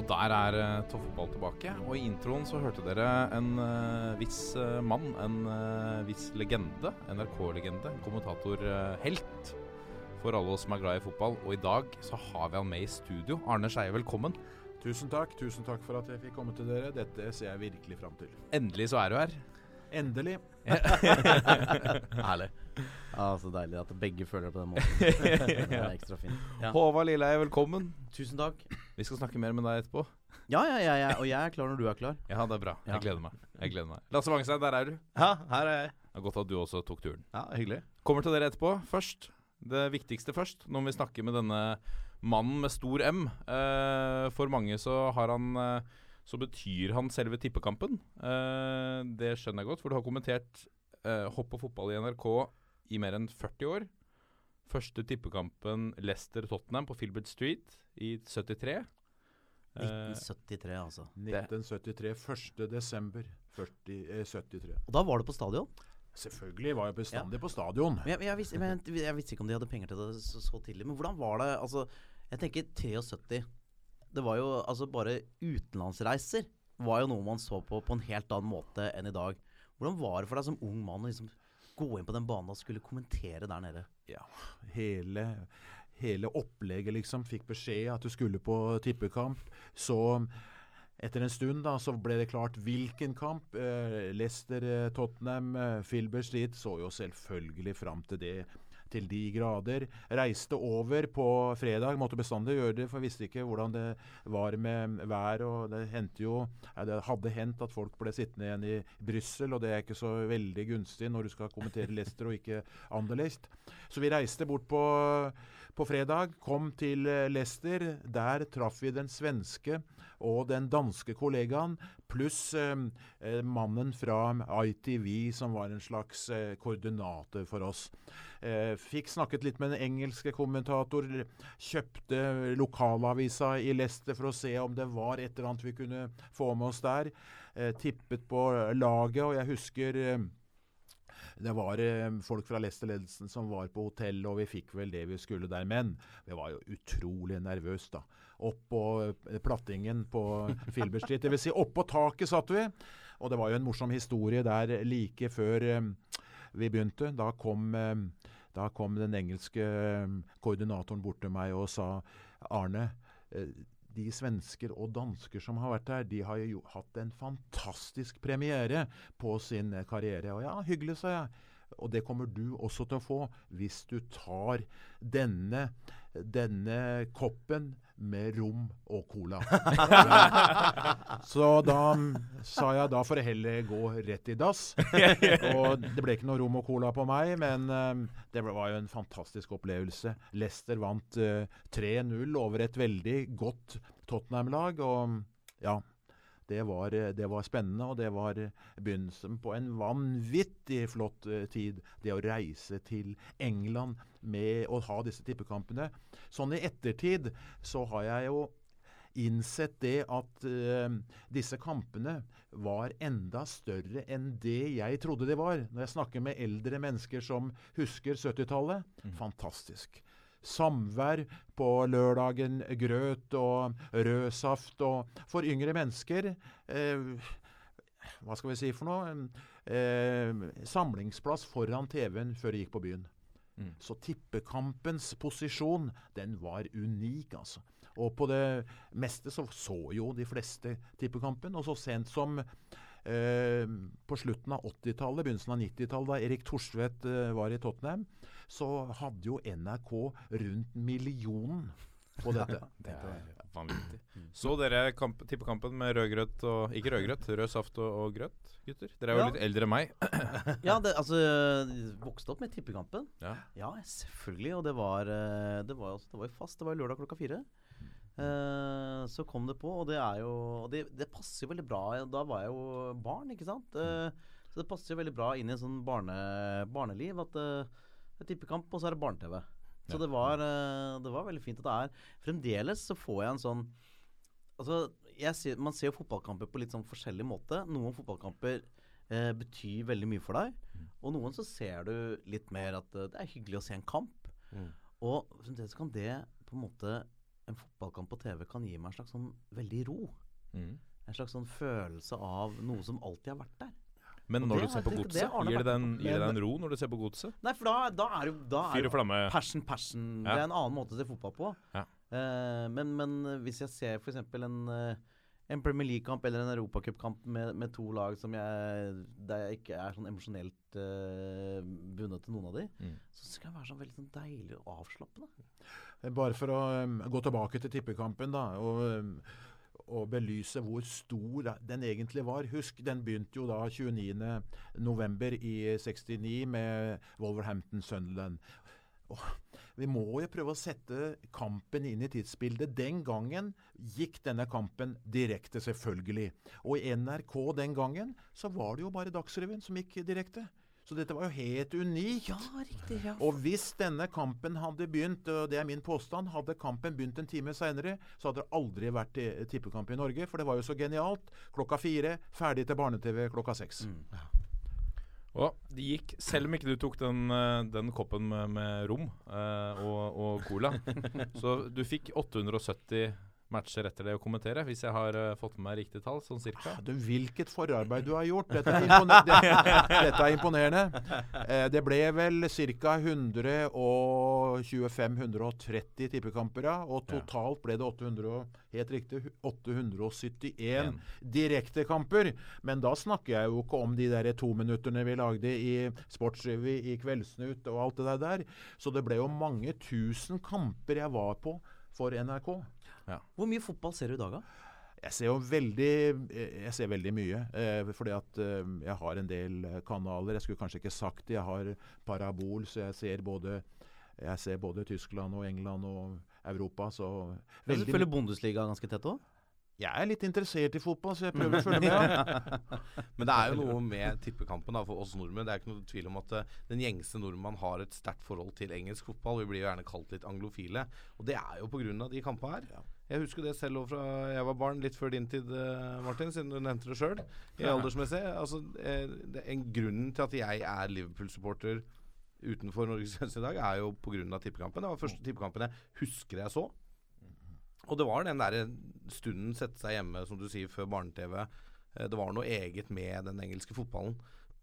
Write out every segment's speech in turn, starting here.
Og der er uh, Toffeball tilbake. Og i introen så hørte dere en uh, viss uh, mann, en viss legende. NRK-legende. Kommentatorhelt for alle oss som er glad i fotball. Og i dag så har vi han med i studio. Arne Skeie, velkommen. Tusen takk. Tusen takk for at jeg fikk komme til dere. Dette ser jeg virkelig fram til. Endelig så er du her. Endelig. Herlig. Ja, Så deilig at begge føler det på den måten. Det er ekstra fint. Ja. Håvard Lilleheie, velkommen. Tusen takk. Vi skal snakke mer med deg etterpå. Ja, ja, ja, ja, og jeg er klar når du er klar. Ja, det er bra. Jeg gleder meg. Jeg gleder meg. Lasse Wangstein, der er du. Ja, her er jeg. Det er Godt at du også tok turen. Ja, hyggelig. Kommer til dere etterpå. Først, det viktigste først. Nå må vi snakke med denne mannen med stor M. Uh, for mange så har han uh, så betyr han selve tippekampen. Uh, det skjønner jeg godt, for du har kommentert uh, hopp og fotball i NRK i mer enn 40 år. Første tippekampen Leicester-Tottenham på Filbert Street i 73. 1973, altså. 1973. 1. desember 40, eh, 73. Og da var du på stadion? Selvfølgelig var jeg bestandig ja. på stadion. Men jeg, jeg, visste, men jeg, visste, ikke om de hadde penger til det så, så tidlig. Men hvordan var det? Altså, jeg tenker 73 det var jo altså bare utenlandsreiser var jo noe man så på på en helt annen måte enn i dag. Hvordan var det for deg som ung mann å liksom gå inn på den banen og skulle kommentere der nede? Ja, hele, hele opplegget liksom. Fikk beskjed at du skulle på tippekamp. Så etter en stund da, så ble det klart hvilken kamp. Eh, Leicester, eh, Tottenham, eh, Filbert Street så jo selvfølgelig fram til det til de grader. Reiste over på fredag, måtte bestandig gjøre det, for jeg visste ikke hvordan det var med vær. og Det hendte jo, det hadde hendt at folk ble sittende igjen i Brussel, og det er ikke så veldig gunstig når du skal kommentere Leicester og ikke Anderlecht. Så vi reiste bort på, på fredag, kom til Leicester. Der traff vi den svenske og den danske kollegaen, pluss eh, eh mannen fra ITV, som var en slags eh, koordinator for oss. Eh, fikk snakket litt med den engelske kommentator. Kjøpte lokalavisa i Leicester for å se om det var et eller annet vi kunne få med oss der. Tippet på laget, og jeg husker det var folk fra Leicester-ledelsen som var på hotellet, og vi fikk vel det vi skulle der. Men vi var jo utrolig nervøse, da. Opp på eh, plattingen på Filbert Street. Dvs. Si, oppå taket satt vi. Og det var jo en morsom historie der like før eh, vi begynte. Da kom, da kom den engelske koordinatoren bort til meg og sa Arne, de svensker og dansker som har vært her, de har jo hatt en fantastisk premiere på sin karriere. Og ja, hyggelig, sa jeg. Og det kommer du også til å få hvis du tar denne, denne koppen med rom og cola. så da sa jeg da får jeg heller gå rett i dass. og det ble ikke noe rom og cola på meg, men uh, det var jo en fantastisk opplevelse. Leicester vant uh, eh, 3-0 over et veldig godt Tottenham-lag. Og ja, det var, det var, spennende, og det var begynnelsen på en vanvittig flott uh, tid. Det å reise til England med å ha disse tippekampene. Sånn i ettertid så har jeg jo innsett det at uh, disse kampene var enda større enn det jeg trodde de var. Når jeg snakker med eldre mennesker som husker 70-tallet. Mm. Fantastisk samvær på lørdagen, grøt og rød saft. Og for yngre mennesker eh, Hva skal vi si for noe? Eh, samlingsplass foran TV-en før de gikk på byen. Mm. Så tippekampens posisjon, den var unik, altså. Og på det meste så så jo de fleste tippekampen. Og så sent som eh, på slutten av 80-tallet, begynnelsen av 90-tallet, da Erik Thorsvedt eh, var i Tottenham, så hadde jo NRK rundt millionen på dette. det er vanvittig. Så dere kamp, tippekampen med rødgrøt og Ikke rødgrøt, rød saft og, og grøt, gutter? Dere er jo ja. litt eldre enn meg. ja, det, altså Vokste opp med tippekampen. Ja. ja, selvfølgelig. Og det var, eh, det var, det var jo fast. Det var lørdag klokka fire. Eh, så kom det på, og det er jo det, det passer jo veldig bra. Da var jeg jo barn, ikke sant. Eh, så det passer jo veldig bra inn i en sånn barne, barneliv at eh, det er tippekamp, og så er det barne-TV. Så det, var, det var veldig fint at det er Fremdeles så får jeg en sånn Altså, jeg ser, Man ser jo fotballkamper på litt sånn forskjellig måte. Noen fotballkamper eh, betyr veldig mye for deg. Og noen så ser du litt mer at det er hyggelig å se en kamp. Og fremdeles kan det på en måte En fotballkamp på TV kan gi meg en slags sånn veldig ro. Mm. En slags sånn følelse av noe som alltid har vært der. Men når det du ser er- på det- det Godset, gir det den, gir det deg en ro når du ser på Godset? Nei, for da, da er jo da er jo. Passion, passion. Ja. Det er en annen måte å se fotball på. Ja. Uh, men, men hvis jeg ser f.eks. En, eh, en Premier League-kamp eller en europacupkamp med, med to lag som jeg, der jeg ikke er sånn emosjonelt uh, bundet til noen av de, Mm. så skal det være sånn veldig sånn deilig og avslappende. Bare for å um, gå tilbake til tippekampen da, og, um, og belyse hvor stor den egentlig var. Husk, den begynte jo da 29.11. i 69 med Wolverhampton Sunderland. Og vi må jo prøve å sette kampen inn i tidsbildet. Den gangen gikk denne kampen direkte, selvfølgelig. Og i NRK den gangen så var det jo bare Dagsrevyen som gikk direkte. Så dette var jo helt unikt. Ja, riktig. Ja. Og hvis denne kampen hadde begynt, og det er min påstand, hadde kampen begynt en time seinere, så hadde det aldri vært eh, tippekamp i Norge. For det var jo så genialt. Klokka fire, ferdig til barne-TV klokka seks. Og det gikk, selv om ikke du tok den, eh, den koppen med, med rom eh, og, og cola, så du fikk 870 matcher etter det å kommentere, hvis jeg har uh, fått med meg riktig tall, sånn cirka. Du, hvilket forarbeid du har gjort. Dette er, impone- det, dette er imponerende. Eh, det ble vel ca. 125-130 tippekamper, ja. Og totalt ble det 800, og- helt riktig, 871 direktekamper. Men da snakker jeg jo ikke om de der tominutterne vi lagde i Sportsrevy, i Kveldsnytt og alt det der. Så det ble jo mange tusen kamper jeg var på for NRK. Hvor mye fotball ser du i dag, da? Jeg ser jo veldig eh, Jeg ser veldig mye. Eh, fordi at eh, jeg har en del eh, kanaler. Jeg skulle kanskje ikke sagt det. Jeg har parabol, så jeg ser både jeg ser både Tyskland og England og Europa, så Du veldig følger Bundesliga ganske tett òg? Jeg er litt interessert i fotball, så jeg prøver å følge med. Ja. Men det er jo noe med tippekampen da, for oss nordmenn. Det er ikke noe tvil om at uh, den gjengse nordmann har et sterkt forhold til engelsk fotball. Vi blir jo gjerne kalt litt anglofile. Og det er jo pga. de kampene her. Jeg husker det selv fra jeg var barn, litt før din tid, eh, Martin, siden du nevnte det sjøl. I aldersmessig. Altså, eh, det, en grunnen til at jeg er Liverpool-supporter utenfor Norges grenser i dag, er jo pga. tippekampen. Det var første tippekampen jeg husker jeg så. Og det var den der stunden sette seg hjemme, som du sier, før barne-TV. Eh, Det var noe eget med den engelske fotballen.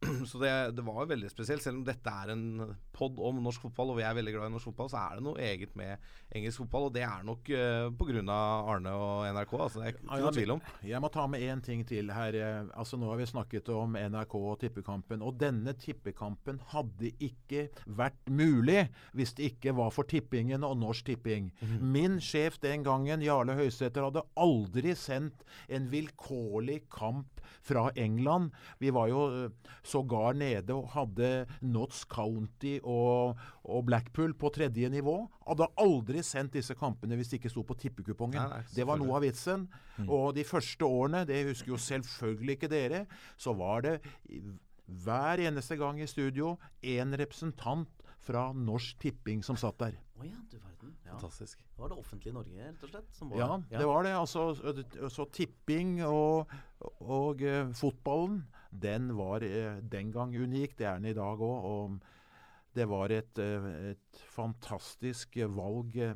Så det, det var jo veldig spesielt. Selv om dette er en pod om norsk fotball, og vi er veldig glad i norsk fotball, så er det noe eget med engelsk fotball. Og det er nok uh, pga. Arne og NRK. Altså, det er ikke noe tvil om. Jeg må ta med én ting til her. Eh, Altså Nå har vi snakket om NRK og tippekampen. Og denne tippekampen hadde ikke vært mulig hvis det ikke var for tippingen og Norsk Tipping. Min sjef den gangen, Jarle Høysæter, hadde aldri sendt en vilkårlig kamp fra England. Vi var jo eh, sågar nede og hadde Notts County og, og Blackpool på tredje nivå. Hadde aldri sendt disse kampene hvis de ikke sto på tippekupongen. Nei, nei, det var noe av vitsen. Og de første årene, det husker jo selvfølgelig ikke dere, så var det hver eneste gang i studio en representant fra Norsk Tipping som satt der. Oh ja, du verden. Ja. Fantastisk. Det var det offentlige Norge, rett og slett? Som var, Ja, det var det. Altså, så tipping og, og uh, fotballen, den var eh, den gang unik. Det er den i dag òg. Og det var et, eh, et fantastisk valg eh,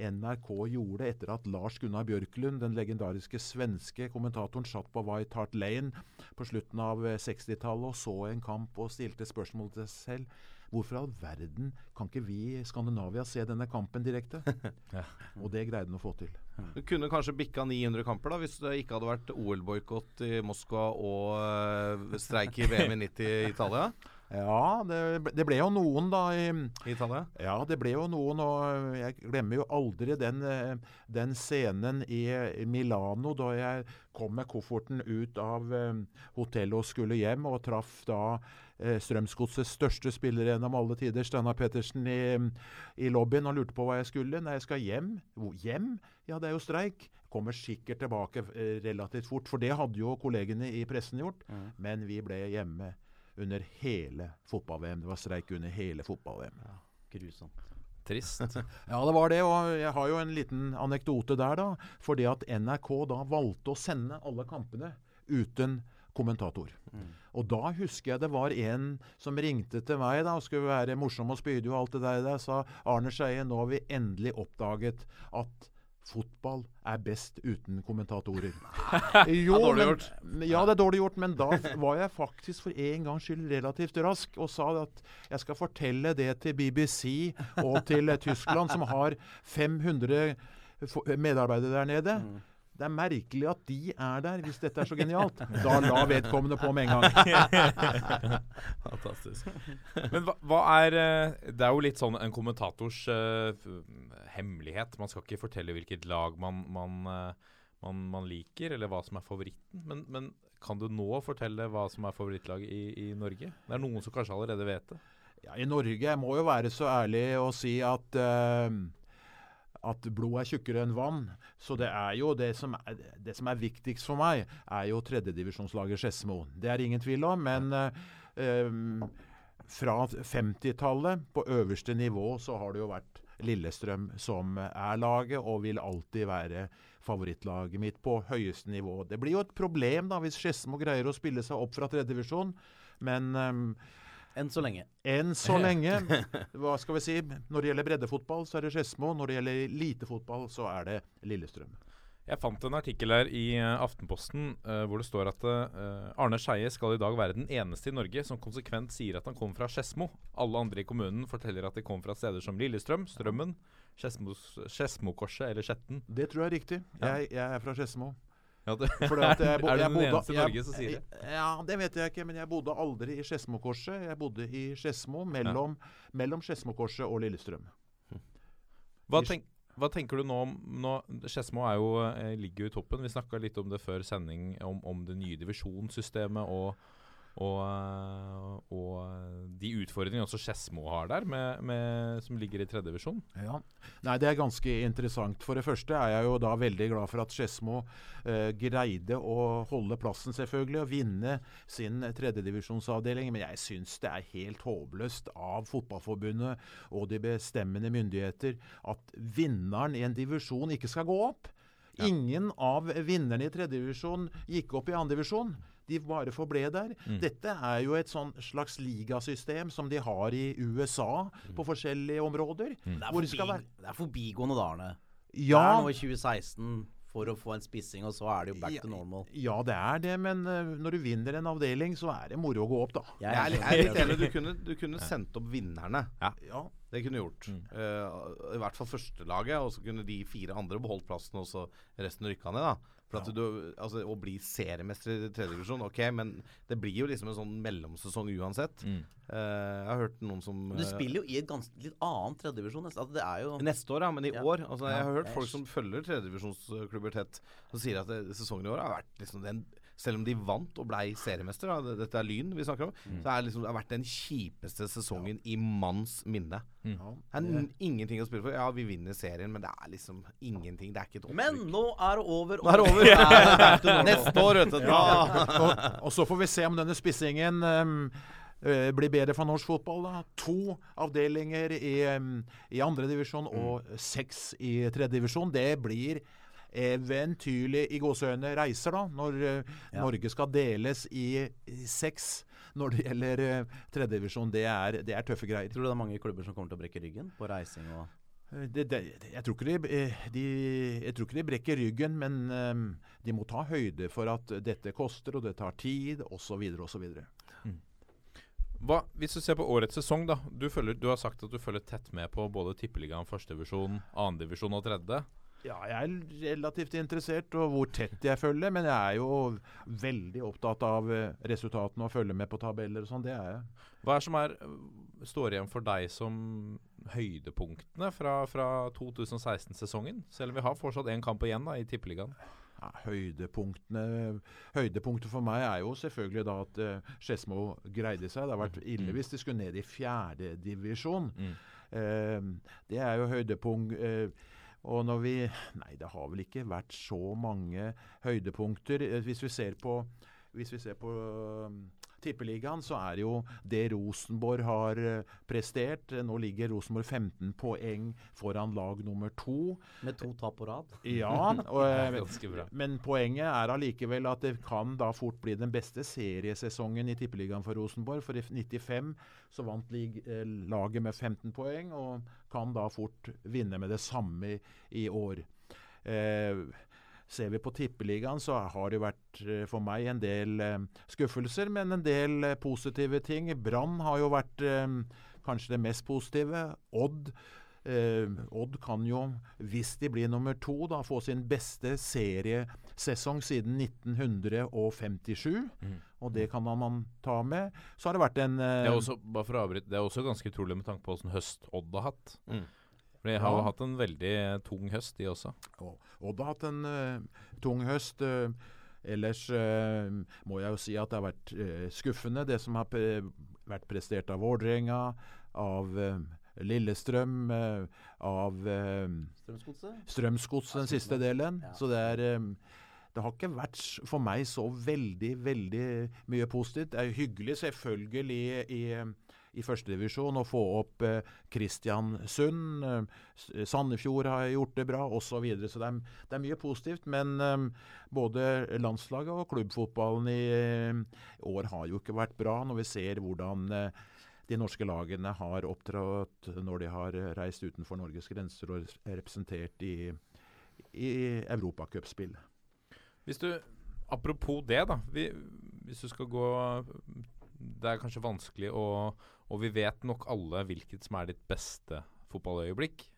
NRK gjorde etter at Lars Gunnar Bjørklund, den legendariske svenske kommentatoren, satt på White Hart Lane på slutten av eh, 60-tallet og så en kamp og stilte spørsmål til seg selv. Hvorfor i all verden kan ikke vi i Skandinavia se denne kampen direkte? Og det greide han å få til. Du kunne kanskje bikka 900 kamper da hvis det ikke hadde vært OL-boikott i Moskva og eh, streik i VM i 90 i Italia. Ja, det, ble- det ble jo noen, da. I, Italia? ja, det ble jo noen, og jeg glemmer jo aldri den, eh, den scenen i i Milano da jeg kom med kofferten ut av eh, hotellet og skulle hjem, og traff da Strømsgodsets største spiller gjennom alle tider, Steinar Pettersen, i, i lobbyen og lurte på hva jeg skulle. Nei, jeg skal hjem. Hjem? Ja, det er jo streik. Kommer sikkert tilbake eh, relativt fort, for det hadde jo kollegene i pressen gjort. Men vi ble hjemme under hele fotball-VM. Det var streik under hele fotball-VM. Grusomt. Trist. Ja, det var det. Og jeg har jo en liten anekdote der, da. Fordi at NRK da valgte å sende alle kampene uten kommentator. Og da husker jeg det var en som ringte til meg da, og skulle være morsom og spydig og alt det der. der sa Arne Skeie, nå har vi endelig oppdaget at fotball er best uten kommentatorer. Jo, dårlig men, gjort. Ja, det er dårlig gjort, men da var jeg faktisk for en gangs skyld relativt rask og sa at jeg skal fortelle det til BBC og til Tyskland, som har 500 medarbeidere der nede. Det er merkelig at de er der, hvis dette er så genialt. Da la vedkommende på med en gang. Fantastisk. Men hva, hva er eh, Det er jo litt sånn en kommentators uh, hemmelighet. Man skal ikke fortelle hvilket lag man, man, eh, man, man liker, eller hva som er favoritten. Men, men kan du nå fortelle hva som er favorittlag i, i Norge? Det er noen som kanskje allerede vet det. Ja, I Norge jeg må jo være så ærlig å si at eh, at blod er tjukkere enn vann. Så det er jo det som er, det som er viktigst for meg, er jo tredjedivisjonslaget Skedsmo. Det er ingen tvil om. Men eh, fra 50-tallet, på øverste nivå, så har det jo vært Lillestrøm som er laget, og vil alltid være favorittlaget mitt på høyeste nivå. Det blir jo et problem da hvis Skedsmo greier å spille seg opp fra tredjedivisjon, men em, Enn så lenge. enn så lenge. Hva skal vi si? Når det gjelder breddefotball, så er det Skedsmo. Når det gjelder elitefotball, så er det Lillestrøm. Jeg fant en artikkel her i eh, Aftenposten uh, hvor det står at uh, Arne Skeie skal i dag være den eneste i Norge som konsekvent sier at han kommer fra Skedsmo. Alle andre i kommunen forteller at de kommer fra steder som Lillestrøm, Strømmen, Skedsmokorset eller Skjetten. Det tror jeg er riktig. Ja. Jeg, jeg er fra Skedsmo. Ja, det, Fordi at jeg bo- er du den bodde- eneste i Norge som sier det? Ja, det vet jeg ikke, men jeg bodde aldri i Skedsmokorset. Jeg bodde i Skedsmo, mellom, mellom Skedsmokorset og Lillestrøm. Hva, tenk, hva tenker du nå om nå, Skedsmo eh, ligger jo i toppen. Vi snakka litt om det før sending, om, om det nye divisjonssystemet og, og, eh, og de utfordringene også Skedsmo har der, med, med, som ligger i tredje divisjon. Ja. Nei, Det er ganske interessant. For det første er jeg jo da veldig glad for at Skedsmo eh, greide å holde plassen, selvfølgelig, og vinne sin tredjedivisjonsavdeling. Men jeg syns det er helt håpløst av Fotballforbundet og de bestemmende myndigheter at vinneren i en divisjon ikke skal gå opp. Ingen av vinnerne i tredjedivisjon gikk opp i andredivisjon. De bare forble der. Dette er jo et sånn slags ligasystem som de har i USA på forskjellige områder. Det er, Hvor skal forbi, være det er forbigående, da, Arne. Ja, Det er nå i 2016 for å få en spissing, og så er det jo back Ja, to normal. ja, det er det, men uh, når du vinner en avdeling, så er det moro å gå opp, da. Jeg er, jeg er litt enig. Du kunne, du kunne sendt opp vinnerne. Ja, Det kunne du gjort. Eh, I hvert fall førstelaget, og så kunne de fire andre beholdt plassen, og så resten rykka ned. da For at du, altså, Å bli seriemester i tredje divisjon, ok, men det blir jo liksom en sånn mellomsesong uansett. Mm. Uh, jeg har hørt noen som Men eh, du spiller jo i et ganske litt annet tredjedivisjon. Altså, jo Neste år, ja, men i Ja. år altså, Jeg har hørt folk som følger tredjedivisjonsklubber tett, som sier at det, sesongen i år har vært liksom den Selv om de vant og blei seriemester, da, dette er Lyn vi snakker om, så er det liksom, det har vært den kjipeste sesongen i manns minne. Mm. Det er n- ingenting å spille for. Ja, vi vinner serien, men det er liksom ingenting. Det er ikke et Men nå er det over. Nå er det over. Neste år, vet du. Ja. og, og så får vi se om denne spissingen um, eh, blir bedre for norsk fotball. da. To avdelinger i, um, i andredivisjon og seks i tredjedivisjon. Det blir eventyrlig i gåseøyne reiser, da, når eh, Ja. Norge skal deles i, i seks når det gjelder uh, tredjedivisjon. Det, er- det er tøffe greier. Tror du det er mange klubber som kommer til å brekke ryggen på reising og Eh, Det, det, jeg, tror ikke de, eh, de, jeg tror ikke de brekker ryggen, men eh, de må ta høyde for at dette koster, og det tar tid, osv. osv. Hva, hvis du ser på årets sesong, da. Du, følger, du har sagt at du følger tett med på både tippeligaen, førstedivisjon, annendivisjon og tredje. Ja, jeg er relativt interessert, og hvor tett jeg følger. Men jeg er jo veldig opptatt av eh, resultatene og følger med på tabeller og sånn. Det er jeg. Hva er som er, står igjen for deg som høydepunktene fra, fra 2016-sesongen? Selv om vi har fortsatt én kamp igjen da, i Tippeligaen. Ja, høydepunktene Høydepunktet for meg er jo selvfølgelig da at uh, Skedsmo greide seg. Det har vært ille hvis de skulle ned i fjerdedivisjon. Mm. Uh, det er jo høydepunkt. Uh, og når vi Nei, det har vel ikke vært så mange høydepunkter. Eh, Hvis vi ser på, vi ser på Tippeligaen, så er jo det Rosenborg har eh, prestert. Nå ligger Rosenborg 15 poeng foran lag nummer to. Med to tap på rad. Ja, og, eh, men poenget er allikevel at det kan da fort bli den beste seriesesongen i Tippeligaen for Rosenborg. For i 95 så vant eh, laget med 15 poeng, og kan da fort vinne med det samme i, i år. Eh, ser vi på Tippeligaen, så har det vært eh, for meg en del eh, skuffelser, men en del eh, positive ting. Brann har jo vært kanskje det mest positive. Odd Eh, Odd kan jo, hvis de blir nummer to, da få sin beste seriesesong siden 1957. Og det kan man ta med. Så har det vært en eh, Det er også, bare for å avbryte, det er også ganske utrolig med tanke på åssen høst Odd har hatt. Mm. For De har jo Ja. hatt en veldig tung høst, de også. Og Odd har hatt en uh, tung høst. Uh, ellers uh, må jeg jo si at det har vært eh, skuffende, det som har pre vært prestert av Vålerenga, av eh, Lillestrøm, eh, av eh, Strømsgodset? Strømsgods den siste delen. Ja. Så det er eh, Det har ikke vært for meg så veldig, veldig mye positivt. Det er hyggelig selvfølgelig i, i førstedivisjon å få opp eh, Kristiansund. Eh, Sandefjord har gjort det bra, osv. Så, videre. så det er, det er mye positivt. Men eh, både landslaget og klubbfotballen i eh, år har jo ikke vært bra, når vi ser hvordan eh, de norske lagene har opptrådt når de har eh, reist utenfor Norges grenser og er representert i, i europacupspill. Apropos det, da. Vi, hvis du skal gå Det er kanskje vanskelig å Og vi vet nok alle hvilket som er ditt beste fotballøyeblikk.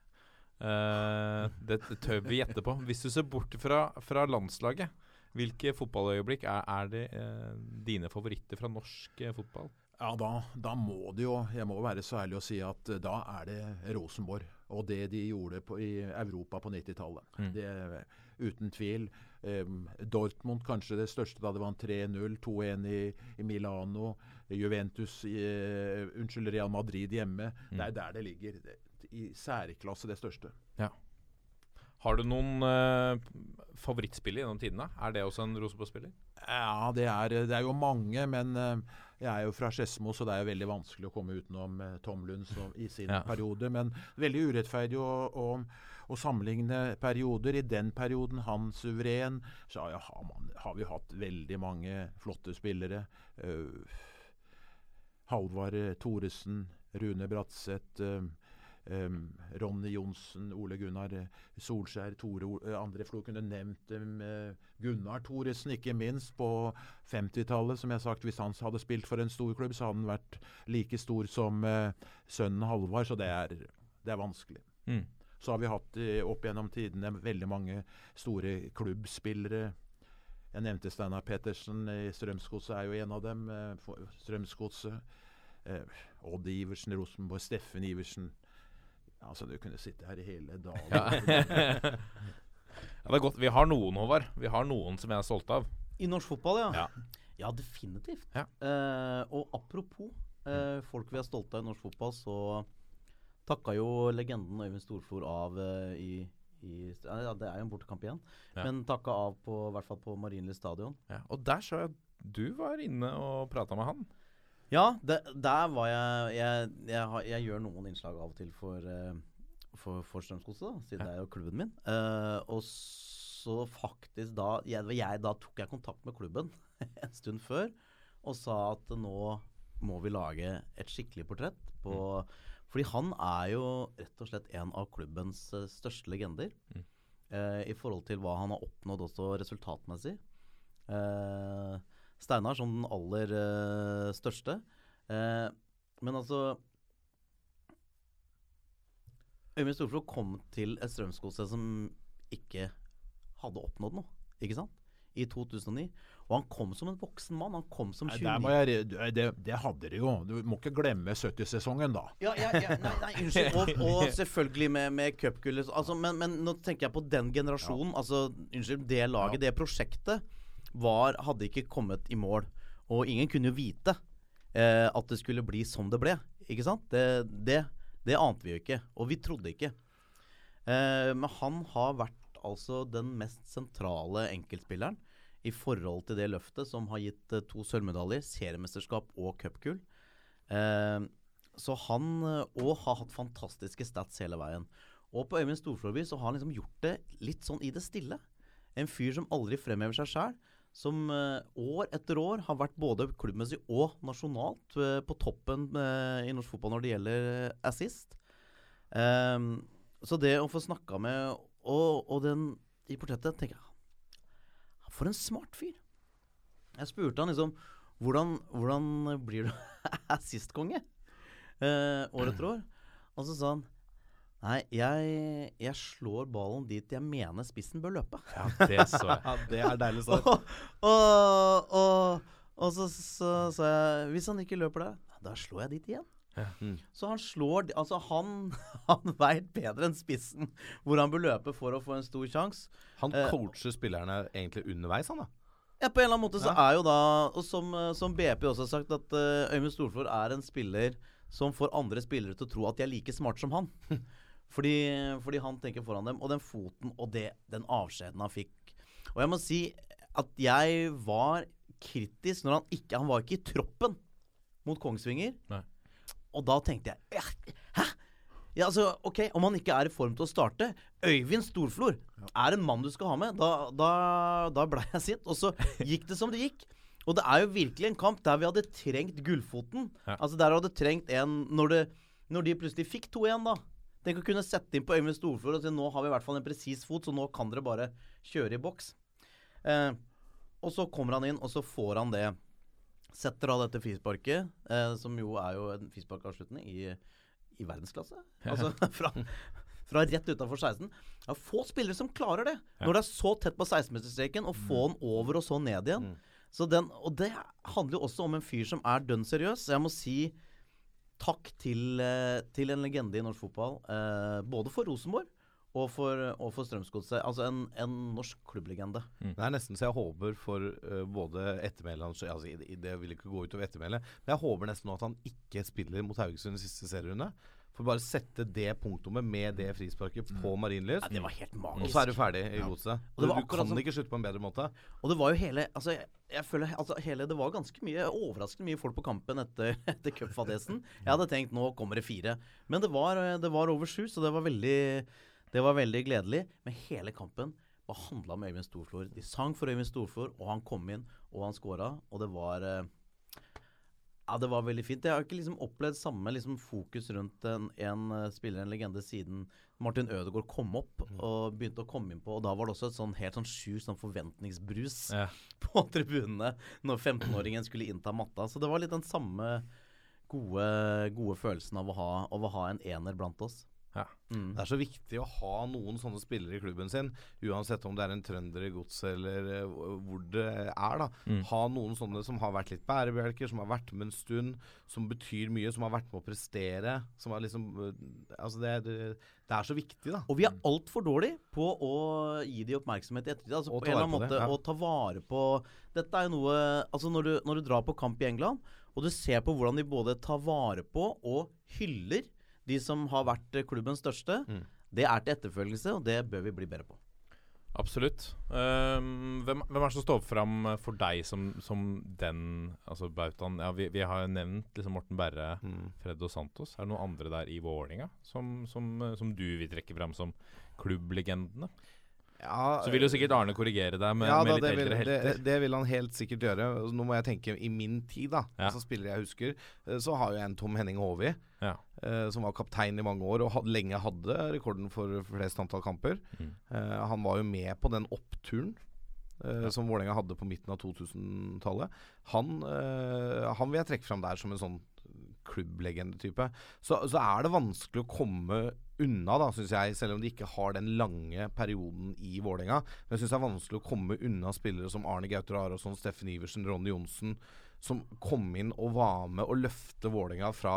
Uh, det tør vi gjette på. Hvis du ser bort fra, fra landslaget, hvilke fotballøyeblikk er, er det uh, dine favoritter fra norsk uh, fotball? Ja, da, da må det jo Jeg må være så ærlig å si at da er det Rosenborg. Og det de gjorde på, i Europa på 90-tallet. Mm. Uten tvil. Dortmund kanskje det største da det vant 3-0. 2-1 i, i Milano. Juventus i, eh, Unnskyld, Real Madrid hjemme. Mm. Det er der det ligger. I særklasse det største. Har du noen uh, favorittspiller gjennom tidene? Er det også en Rosenborg-spiller? Ja, det er, det er jo mange, men eh, jeg er jo fra Skedsmo, så det er jo veldig vanskelig å komme utenom uh, Tom Lund som, i sin Ja. periode. Men veldig urettferdig å, å, å sammenligne perioder. I den perioden han suveren, så ja, har, man, har vi hatt veldig mange flotte spillere. Uh, Halvard Thoresen, Rune Bratseth. eh, Um, Ronny Johnsen, Ole Gunnar Solskjær, Tore uh, André Flo kunne nevnt dem. eh, Gunnar Thoresen, ikke minst, på 50-tallet. Som jeg har sagt, hvis han hadde spilt for en stor klubb, så hadde han vært like stor som uh, sønnen Halvard. Så det er, det er vanskelig. Mm. Så har vi hatt eh, opp gjennom tidene veldig mange store klubbspillere. Jeg nevnte Steinar Pettersen i Strømsgodset, er jo en av dem. eh, Strømsgodset. Eh, Odd Iversen, Rosenborg, Steffen Iversen. Altså, du kunne sitte her i hele dagen. Ja. ja, det er godt. Vi har noen, Håvard. Vi har noen som jeg er stolt av. I norsk fotball, ja. Ja. Ja, definitivt. Ja. Eh, og apropos eh, folk vi er stolte av i norsk fotball, så takka jo legenden Øyvind Storflor av uh, i, i ja, Det er jo en bortekamp igjen, Ja. men takka av på, i hvert fall på Marienlyst stadion. Ja, og der så jeg du var inne og prata med han. Ja, det, der var jeg jeg, jeg jeg gjør noen innslag av og til for, eh, for, for Strømsgodset, siden det er jo klubben min. Uh, og så faktisk da jeg, jeg, Da tok jeg kontakt med klubben en stund før og sa at nå må vi lage et skikkelig portrett på Fordi han er jo rett og slett en av klubbens eh, største legender. Mm. eh, I forhold til hva han har oppnådd også resultatmessig. Eh, Steinar som den aller eh, største. Eh, men altså Øyvind Storflo kom til et Strømsgodset som ikke hadde oppnådd noe. Ikke sant? I 2009. Og han kom som en voksen mann. Han kom som Nei, 29 der må jeg, det, det hadde de jo. Du må ikke glemme 70-sesongen, da. Ja, ja, ja, nei, nei, unnskyld. Og, og selvfølgelig med, med cupgullet. Altså, men, men nå tenker jeg på den generasjonen. Altså, unnskyld, det laget, det prosjektet, var, hadde ikke kommet i mål. Og ingen kunne jo vite eh, at det skulle bli som det ble. Ikke sant? Det, det, det ante vi jo ikke. Og vi trodde ikke. Eh, men han har vært altså den mest sentrale enkeltspilleren i forhold til det løftet som har gitt eh, to sølvmedaljer, seriemesterskap og cupgull. Eh, så han òg har hatt fantastiske stats hele veien. Og på Øyvind Storflorby så har han liksom gjort det litt sånn i det stille. En fyr som aldri fremhever seg sjæl. Som eh, år etter år har vært både klubbmessig og nasjonalt eh, på toppen eh, i norsk fotball når det gjelder eh, assist. Um, så det å få snakka med Og, og den i portrettet tenker jeg For en smart fyr. Jeg spurte han liksom Hvordan, hvordan blir du assistkonge eh, år etter år? Og så sa han Nei, jeg, jeg slår ballen dit jeg mener spissen bør løpe. Ja, det så jeg. Ja, det er deilig svar. og, og, og, og så sa jeg Hvis han ikke løper der, da slår jeg dit igjen. Mm. Så han slår Altså, han, han veit bedre enn spissen hvor han bør løpe for å få en stor sjanse. Han Eh, coacher spillerne egentlig underveis, han da. Ja, på en eller annen måte så Ja. er jo da Og som, eh, som BP også har sagt, at uh, Øyvind Storflor er en spiller som får andre spillere til å tro at de er like smarte som han. fordi, fordi han tenker foran dem. Og den foten og det, den avskjeden han fikk. Og jeg må si at jeg var kritisk når han ikke Han var ikke i troppen mot Kongsvinger. Nei. Og da tenkte jeg «Ja, Hæ? Ja, altså, ok, Om han ikke er i form til å starte Øyvind Storflor er en mann du skal ha med. Da, da, da ble jeg sint. Og så gikk det som det gikk. Og det er jo virkelig en kamp der vi hadde trengt Gullfoten. Ja. Altså Der hadde trengt en når, det, når de plutselig fikk 2-1, da. Tenk å kunne sette inn på Øyvind Storflor og si nå har vi i hvert fall en presis fot, så nå kan dere bare kjøre i boks. Eh, og så kommer han inn, og så får han det. Setter av dette frisparket, eh, som jo er jo en frisparkavslutning i, i verdensklasse. Altså fra, fra rett utafor 16. Det er få spillere som klarer det. Når det er så tett på 16-meterstreken, å få den over og så ned igjen. Så den, og det handler jo også om en fyr som er dønn seriøs. Jeg må si takk til, eh, til en legende i norsk fotball. Eh, både for Rosenborg og for, og for Strømsgodset. Altså en, en norsk klubblegende. Det er nesten så jeg håper for uh, både ettermælet hans altså, Det vil ikke gå utover ettermælet, men jeg håper nesten nå at han ikke spiller mot Haugesund i siste serierunde. For bare sette det punktummet med det frisparket på Marienlyst. Ja, det var helt Og så er du ferdig i godset. Og Du kan som- ikke slutte på en bedre måte. Og det var jo hele Altså, jeg, jeg føler altså, hele Det var ganske mye overraskende mye folk på kampen etter, etter cupfadesen. Jeg hadde tenkt nå kommer det fire. Men det var, det var over sju, så det var veldig Det var veldig gledelig. Men hele kampen var handla om Øyvind Storflor. De sang for Øyvind Storflor, og han kom inn, og han scora. Og det var eh, Ja, det var veldig fint. Jeg har ikke liksom opplevd samme liksom, fokus rundt en, en eh, spiller, en legende, siden Martin Ødegaard kom opp og begynte å komme inn på. Og da var det også et sånn helt sånn sjukt sånn forventningsbrus Ja. på tribunene når 15-åringen skulle innta matta. Så det var litt den samme gode, gode følelsen av å, ha, av å ha en ener blant oss. Ja. Mm. Det er så viktig å ha noen sånne spillere i klubben sin, uansett om det er en trønder i godset eller eh, hvor det er. da Mm. Ha noen sånne som har vært litt bærebjelker, som har vært med en stund, som betyr mye, som har vært med å prestere. Som har liksom eh, Altså, det, det, det er så viktig, da. Og vi er altfor dårlige på å gi de oppmerksomhet i ettertid. Altså Og på en eller annen måte ja. Å ta vare på Dette er jo noe Altså når du, når du drar på kamp i England, og du ser på hvordan de både tar vare på og hyller de som har vært klubbens største, Mm. det er til etterfølgelse, og det bør vi bli bedre på. Absolutt. Ehm, hvem, hvem er det som står fram for deg som, som den altså bautaen? Ja, vi, vi har nevnt liksom Morten Berre, Mm. Fred og Santos. Er det noen andre der i Vålerenga som, som, som du vil trekke fram som klubblegendene? Ja, Så vil jo sikkert Arne korrigere deg med, ja, med da, litt det, vil, eldre helter. det, det vil han helt sikkert gjøre. Nå må jeg tenke i min tid, da. Ja. Altså spillere jeg husker. eh, Så har jo jeg en Tom Henning Håvi, Ja. eh, som var kaptein i mange år og had, lenge hadde rekorden for flest antall kamper. Mm. Eh, han var jo med på den oppturen eh, som Vålerenga hadde på midten av 2000-tallet. Han, eh, han vil jeg trekke fram der som en sånn klubblegendetype. Så, så er det vanskelig å komme unna, da, syns jeg, selv om de ikke har den lange perioden i Vålerenga. Men jeg syns det er vanskelig å komme unna spillere som Arne Gauter Arason, Steffen Iversen, Ronny Johnsen, som kom inn og var med å løfte Vålerenga fra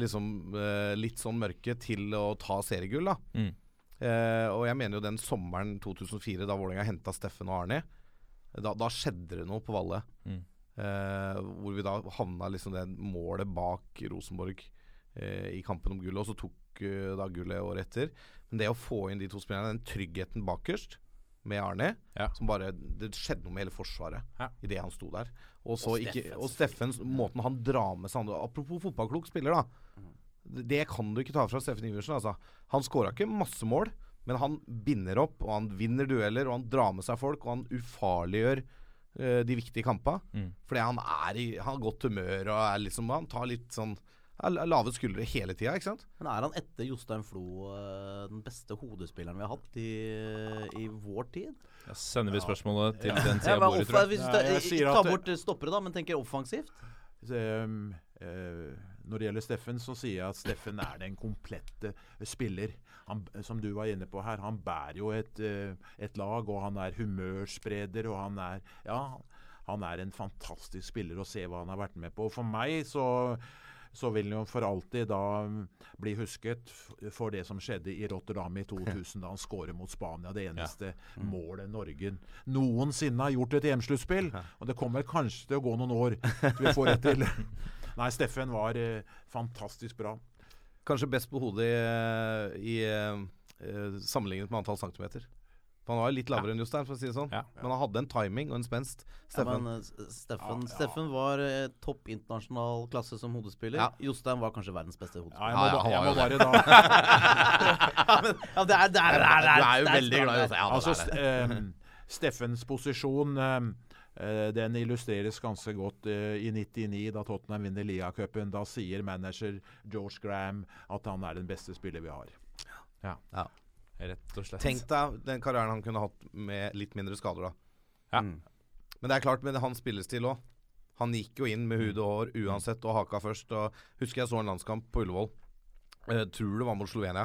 liksom eh, litt sånn mørke til å ta seriegull, da. Mm. Eh, og jeg mener jo den sommeren 2004, da Vålerenga henta Steffen og Arne, da, da skjedde det noe på Valle. Mm. Eh, hvor vi da havna liksom det målet bak Rosenborg eh, i kampen om gullet, og så tok eh, da gullet året etter. Men det å få inn de to spillerne, den tryggheten bakerst med Arne Ja. som bare, Det skjedde noe med hele Forsvaret Ja. idet han sto der. Og, så Og ikke, og Steffens måten han drar med seg andre Apropos fotballklok spiller, da. Det det kan du ikke ta fra Steffen Iversen. Altså. Han skåra ikke masse mål, men han binder opp, og han vinner dueller, og han drar med seg folk, og han ufarliggjør uh, de viktige kampene. Mm. Fordi han er i han har godt humør og er liksom Han tar litt sånn lave skuldre hele tida, ikke sant? Men er han etter Jostein Flo eh, den beste hodespilleren vi har hatt i, i vår tid? Jeg sender vi spørsmålet til den tida av tror jeg. hvis du tar- jeg Ta bort stoppere, da, men tenker offensivt. Um, uh, når det gjelder Steffen, så sier jeg at Steffen er den komplette spiller. Han, som du var inne på her, han bærer jo et, eh, et lag, og han er humørspreder, og han er Ja, han er en fantastisk spiller å se hva han har vært med på. Og for meg så så vil han jo for alltid da mm, bli husket for det som skjedde i Rotterdam i 2000, da han skårer mot Spania. Det eneste målet Norge noensinne har gjort et EM-sluttspill. Og det kommer kanskje til å gå noen år til vi får et til. Nei, Steffen var eh, fantastisk bra. Kanskje best på hodet i, i eh, sammenlignet med antall centimeter. For han var jo litt lavere enn Jostein, for å si det sånn. Ja. Men han hadde en timing og en spenst. Ja, Steffen. men, eh, Steffen, Ja, ja. Steffen var eh, topp internasjonal klasse som hodespiller. Ja. Jostein var kanskje verdens beste Ja, hodespiller. jeg må, Ja, ja, jeg må bare da Ja, men, ja, det er, det er, det er, du er jo veldig glad i. Jostein. Ja, Altså, st- eh, Steffens posisjon eh, eh, den illustreres ganske godt uh, i 99, da Tottenham vinner ligacupen. Da sier manager George Graham at han er den beste spiller vi har. Rett og slett. Tenk deg den karrieren han kunne hatt med litt mindre skader, da. Ja. Mm. Men det er klart, med hans spillestil òg. Han gikk jo inn med hud og hår uansett og haka først. Og husker jeg så en landskamp på Ullevål. Jeg tror det var mot Slovenia.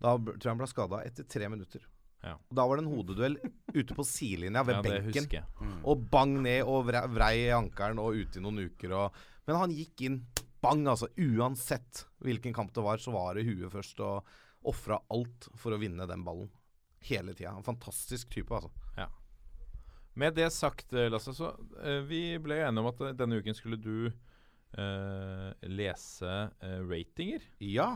Da tror jeg han ble skada etter tre minutter. Ja. Da var det en hodeduell ute på sidelinja ved ja, benken. Mm. Og bang ned og vrei, vrei i ankelen og ute i noen uker. Og, men han gikk inn bang, altså. Uansett hvilken kamp det var, så var det huet først. Og ofra alt for å vinne den ballen. Hele tida. En fantastisk type, altså. Ja. Med det sagt, eh, Lasse, så eh, vi ble enige om at eh, denne uken skulle du eh, lese eh, ratinger. Ja.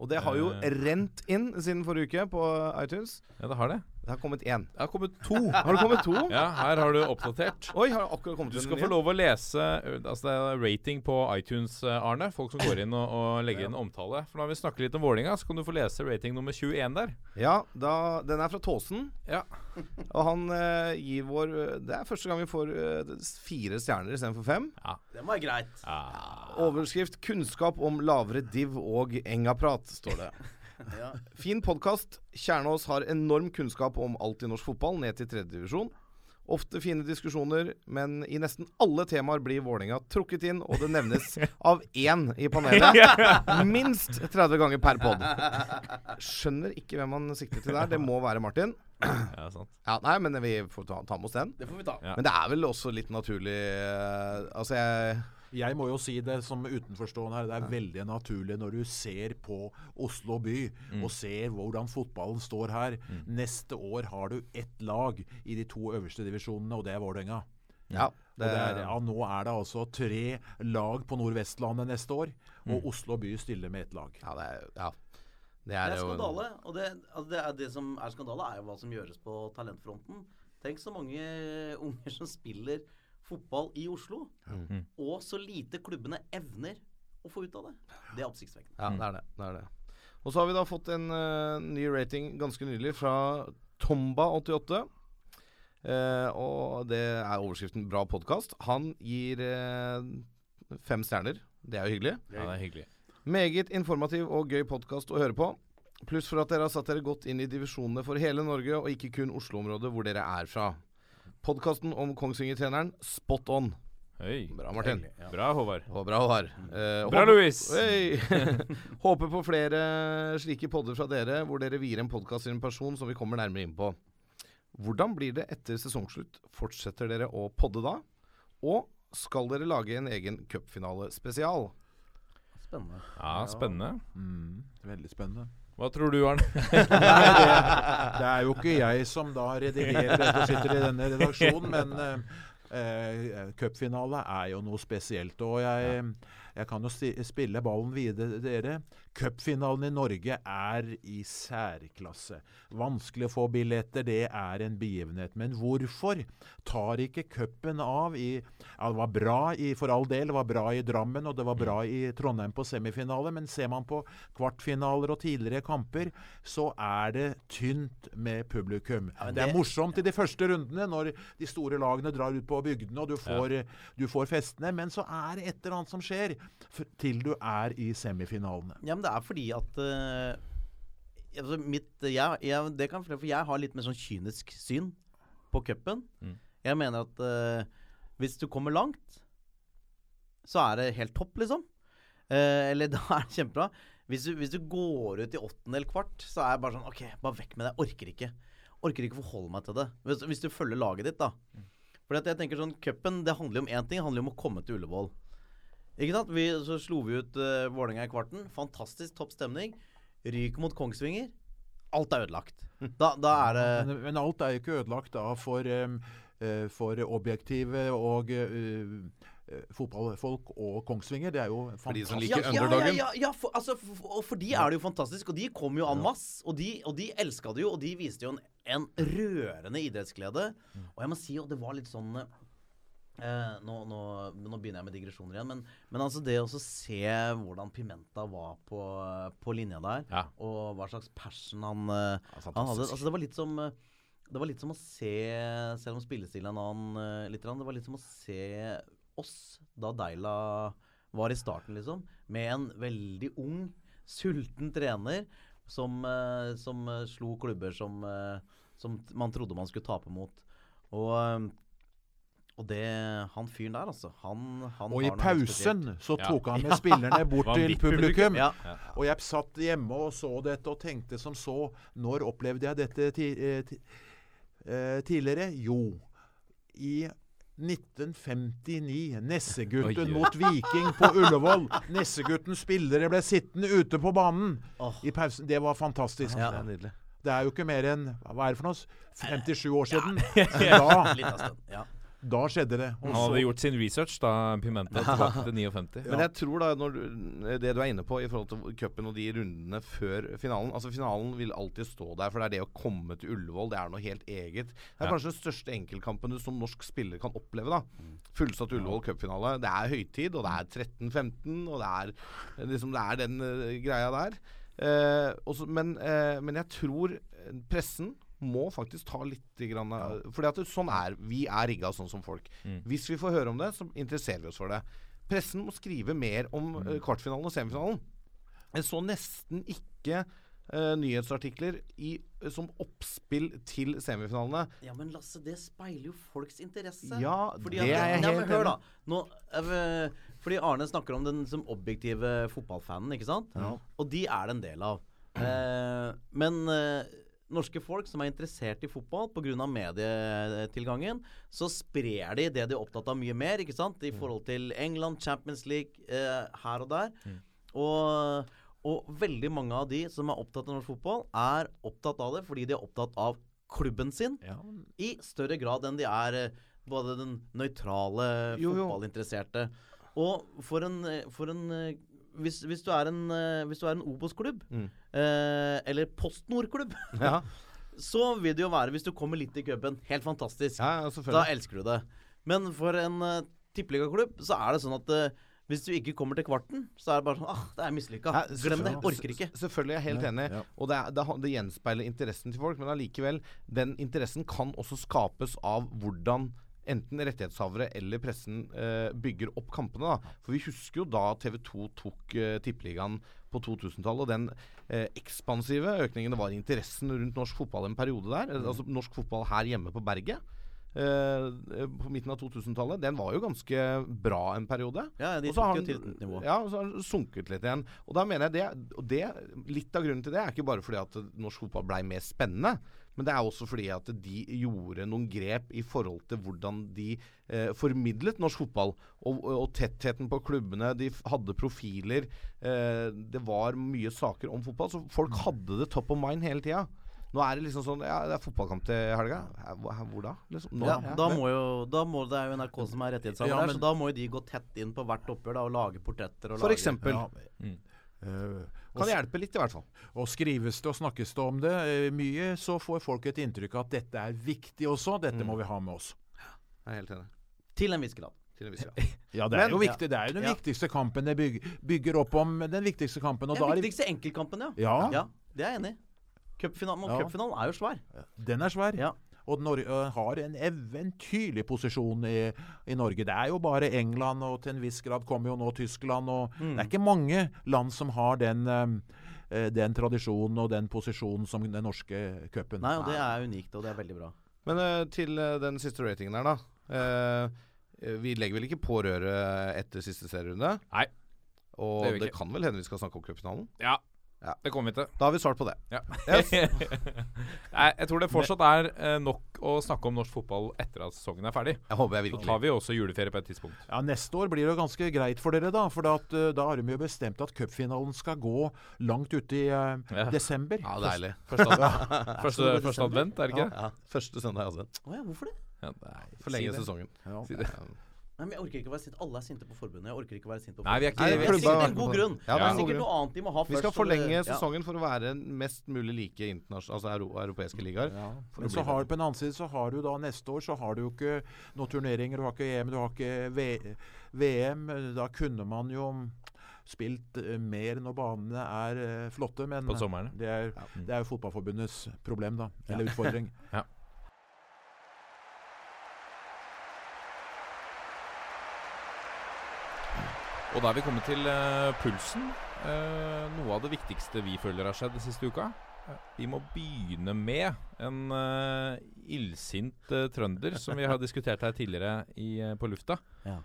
Og det har jo rent inn siden forrige uke på iTunes. Ja, det har det. Det har kommet én. Det har kommet to. Har det kommet to? Ja, her har du oppdatert. Oi, har akkurat kommet Du skal få lov å lese Altså det er rating på iTunes, eh, Arne. Folk som går inn og, og legger inn omtale. For når vi snakker litt om Vålinga, så kan du få lese rating nummer 21 der. Ja, da, den er fra Tåsen. Ja. Og han eh, gir vår Det er første gang vi får eh, fire stjerner istedenfor fem. Det må være greit. Ja. Overskrift 'Kunnskap om lavere div og engaprat', står det. Ja. Fin podkast. Kjernås har enorm kunnskap om alt i norsk fotball, ned til tredjedivisjon. Ofte fine diskusjoner, men i nesten alle temaer blir Vålerenga trukket inn, og det nevnes av én i panelet. Minst 30 ganger per pod. Skjønner ikke hvem han sikter til der. Det må være Martin. Ja, sant. Ja, Nei, men vi får ta, ta med oss den. Det får vi ta. Ja. Men det er vel også litt naturlig eh, Altså, jeg Jeg må jo si det som utenforstående her. Det er veldig naturlig når du ser på Oslo by Mm. og ser hvordan fotballen står her. Neste år har du ett lag i de to øverste divisjonene, og det er Vålerenga. Ja, det er, ja, nå er det altså tre lag på Nordvestlandet neste år, og Oslo by stiller med ett lag. Ja, det er, ja. Det Det er, er skandale. Og det, altså det, er det som er skandale, er jo hva som gjøres på talentfronten. Tenk så mange unger som spiller fotball i Oslo, Mm. og så lite klubbene evner å få ut av det. Det er oppsiktsvekkende. Ja, det er det. det, er det. Og så har vi da fått en uh, ny rating ganske nylig fra Tomba88. Uh, og det er overskriften 'Bra podkast'. Han gir uh, fem stjerner. Det er jo hyggelig. Ja, det er hyggelig. Meget informativ og gøy podkast å høre på. Pluss for at dere har satt dere godt inn i divisjonene for hele Norge, og ikke kun Oslo-området hvor dere er fra. Podkasten om Kongsvinger-treneren, spot on. Hey. Bra, Martin. Bra, Håvard. Og bra, Håvard. Eh, Bra, Louis. Hey. Håper på flere slike podder fra dere, hvor dere vier en podkast til en person som vi kommer nærmere inn på. Hvordan blir det etter sesongslutt? Fortsetter dere å podde da? Og skal dere lage en egen cupfinale spesial? Spennende. Ja, spennende. Mm, veldig spennende. Hva tror du, Arne? Nei, det, det er jo ikke jeg som da redigerer dette og sitter i denne redaksjonen, men eh, eh, cupfinale er jo noe spesielt. Og jeg, jeg kan jo spille ballen videre til dere. Cupfinalen i Norge er i særklasse. Vanskelig å få billetter, det er en begivenhet. Men hvorfor tar ikke cupen av i Ja, det var bra i, for all del, det var bra i Drammen og det var bra i Trondheim på semifinale, men ser man på kvartfinaler og tidligere kamper, så er det tynt med publikum. Ja, det er morsomt i de første rundene, når de store lagene drar ut på bygdene og du får, du får festene, men så er det et eller annet som skjer til du er i semifinalene. Ja, men det er fordi at uh, altså mitt, jeg, jeg, det kan, for jeg har litt mer sånn kynisk syn på cupen. Mm. Jeg mener at uh, hvis du kommer langt, så er det helt topp, liksom. Uh, eller da er det kjempebra. Hvis du, hvis du går ut i åttendel kvart, så er jeg bare sånn OK, bare vekk med det. Jeg orker ikke. Orker ikke forholde meg til det. Hvis, hvis du følger laget ditt, da. Fordi at jeg tenker sånn, Cupen det handler jo om én ting. Det handler jo om å komme til Ullevål. Ikke sant? Vi, så slo vi ut uh, Vålerenga i kvarten. Fantastisk topp stemning. Ryk mot Kongsvinger. Alt er ødelagt. Da, da er det Men, men alt er jo ikke ødelagt da for, um, uh, for objektive og uh, fotballfolk og Kongsvinger. Det er jo For de som fantastisk. liker ja, ja. Ja, ja, ja for, altså, for, og for de er det jo fantastisk. Og de kom jo en masse. Og de, og de elska det jo, og de viste jo en, en rørende idrettsglede. Og jeg må si, at det var litt sånn eh, nå, nå, nå begynner jeg med digresjoner igjen, men, men altså det å se hvordan Pimenta var på, på linja der, Ja. og hva slags passion han, eh, Ja, han hadde. Altså det var litt som eh, det var litt som å se, selv om spillestilen er en annen eh, litt, det var litt som å se oss da Deila var i starten, liksom. Med en veldig ung, sulten trener som, som slo klubber som, som man trodde man skulle tape mot. Og, og det Han fyren der, altså. Han, han Og i pausen så så Ja. tok han med spillerne bort til publikum. Ja. Og jeg satt hjemme og så dette og tenkte som så Når opplevde jeg dette ti, eh, ti, eh, tidligere? Jo, i 1959. Nessegutten mot Viking på Ullevål. Nesseguttens spillere ble sittende ute på banen oh. i pausen. Det var fantastisk. Ja. Det er nydelig. Det er jo ikke mer enn hva er det for noe? 57 år siden. Da, Litt av stund. Ja. da skjedde det. Også. Han hadde gjort sin research da Pimenta tilbake til 59. Men jeg tror da, når du, det du er inne på i forhold til cupen og de rundene før finalen Altså Finalen vil alltid stå der, for det er det å komme til Ullevål. Det er noe helt eget. Det er Ja. kanskje den største enkeltkampen du som norsk spiller kan oppleve. da Fullsatt Ullevål cupfinale. Det er høytid, og det er 13-15, og det er liksom Det er den uh, greia der. Uh, også, men, uh, men jeg tror eh, pressen må faktisk ta litt grann, ja. Fordi at det, sånn er Vi er rigga sånn som folk. Mm. Hvis vi får høre om det, så interesserer vi oss for det. Pressen må skrive mer om eh, kvartfinalen og semifinalen. Jeg så nesten ikke Uh, nyhetsartikler i, som oppspill til semifinalene. Ja, men Lasse, det speiler jo folks interesse. Ja, Fordi det at, er jeg helt hør enig da. Nå, eh, fordi Arne snakker om den som objektive fotballfanen, ikke sant? Og de er det en del av. Uh, men eh, norske folk som er interessert i fotball pga. medietilgangen, så sprer de det de er opptatt av mye mer, ikke sant? I forhold til England, Champions League, eh, her og der. Og, og veldig mange av de som er opptatt av norsk fotball, er opptatt av det fordi de er opptatt av klubben sin i større grad enn de er eh, både den nøytrale fotballinteresserte. Og for en, eh, for en eh, hvis, hvis du er en, eh, hvis du er en Obos-klubb, Mm. eh, eller Post Nord-klubb, Ja, så vil det jo være, hvis du kommer litt i cupen, helt fantastisk. ja Da elsker du det. Men for en uh, tippeligaklubb så er det sånn at uh, hvis du ikke kommer til kvarten, så er det bare sånn ah, det er mislykka. Ja, Glem det. Orker ikke. Selvfølgelig er jeg helt enig. ja. Og det, er, det, det gjenspeiler interessen til folk, men allikevel, den interessen kan også skapes av hvordan enten rettighetshavere eller pressen eh, bygger opp kampene. da. For vi husker jo da TV 2 tok eh, Tippeligaen på 2000-tallet, og den eh, ekspansive økningen det var i interessen rundt norsk fotball en periode der. Mm. Altså norsk fotball her hjemme på berget. Uh, på midten av 2000-tallet, den var jo ganske bra en periode. Ja, de Og så har tok jo til et nivå. Ja, og så har den sunket litt igjen. Og da mener jeg det, det Litt av grunnen til det er ikke bare fordi at norsk fotball blei mer spennende. Men det er også fordi at de gjorde noen grep i forhold til hvordan de eh, formidlet norsk fotball. Og, og, tettheten på klubbene. De hadde profiler. Eh, det var mye saker om fotball. Så folk hadde det top of mind hele tida. Nå er det liksom sånn Ja, det er fotballkamp til helga. Hvor, da? Liksom, nå, Ja, ja. da må jo da må, Det er jo NRK som er rettighetshaver Ja, der, men- så da må jo de gå tett inn på hvert oppgjør da, og lage portretter. Og For lage, eksempel. Ja. Mm. Eh, Kan hjelpe litt, i hvert fall. Og skrives det og snakkes det om det eh, mye, så får folk et inntrykk av at dette er viktig også. Dette Mm. må vi ha med oss. Jeg er helt enig. Til en viss grad. Til en viss grad. Ja, det Men- er jo viktig. Det er jo den Ja. viktigste kampen. Det bygger, bygger opp om den viktigste kampen. Og Den da er viktigste enkeltkampen, ja. ja, Ja, det er jeg enig i. Cupfinalen, og Ja. cupfinalen er jo svær. den er svær. Ja. Og Norge har en eventyrlig posisjon i, i Norge. Det er jo bare England, og til en viss grad kommer jo nå Tyskland. og Mm. Det er ikke mange land som har den, den tradisjonen og den posisjonen som den norske cupen. Nei, og det er unikt, og det er veldig bra. Men til den siste ratingen her, da. Vi legger vel ikke på røret etter siste serierunde? Nei. Og Det det, kan vel hende vi skal snakke om cupfinalen? Ja, Ja. det kommer vi til. Da har vi svart på det. Ja. Yes. Nei, jeg tror det fortsatt er eh, nok å snakke om norsk fotball etter at sesongen er ferdig. Jeg håper jeg Så tar vi også juleferie på et tidspunkt. Ja, Neste år blir det ganske greit for dere, da. For at, øh, da har de jo bestemt at cupfinalen skal gå langt ute i uh, Ja. desember. Ja, deilig. Første, ad første, første advent, er det ikke? Ja, Første søndag i advent. Å ja, hvorfor det? Ja, nei, Forlenge si det. sesongen. Ja. Si det. Nei, men jeg orker ikke å være sint. Alle er sinte på forbundet. Jeg orker ikke å være sint på Nei, vi er ikke- forbundet. vi er Det er en god grunn. Ja, det er det en er god sikkert grunn. noe annet de må ha først. Vi skal og det- forlenge ja. sesongen for å være mest mulig like internasjonale, altså euro europeiske ligaer. Ja. For Men så har, på den annen side så har du da neste år så har du jo ikke noen turneringer. Du har ikke EM, du har ikke v VM. Da kunne man jo spilt eh, mer når banene er eh, flotte, men På sommeren. det er, det er jo Fotballforbundets problem, da. Eller utfordring. Og da er vi kommet til uh, pulsen. Uh, noe av det viktigste vi føler har skjedd siste uka. Eh, Vi må begynne med en uh, illsint uh, trønder som vi har diskutert her tidligere i, på lufta. Ja.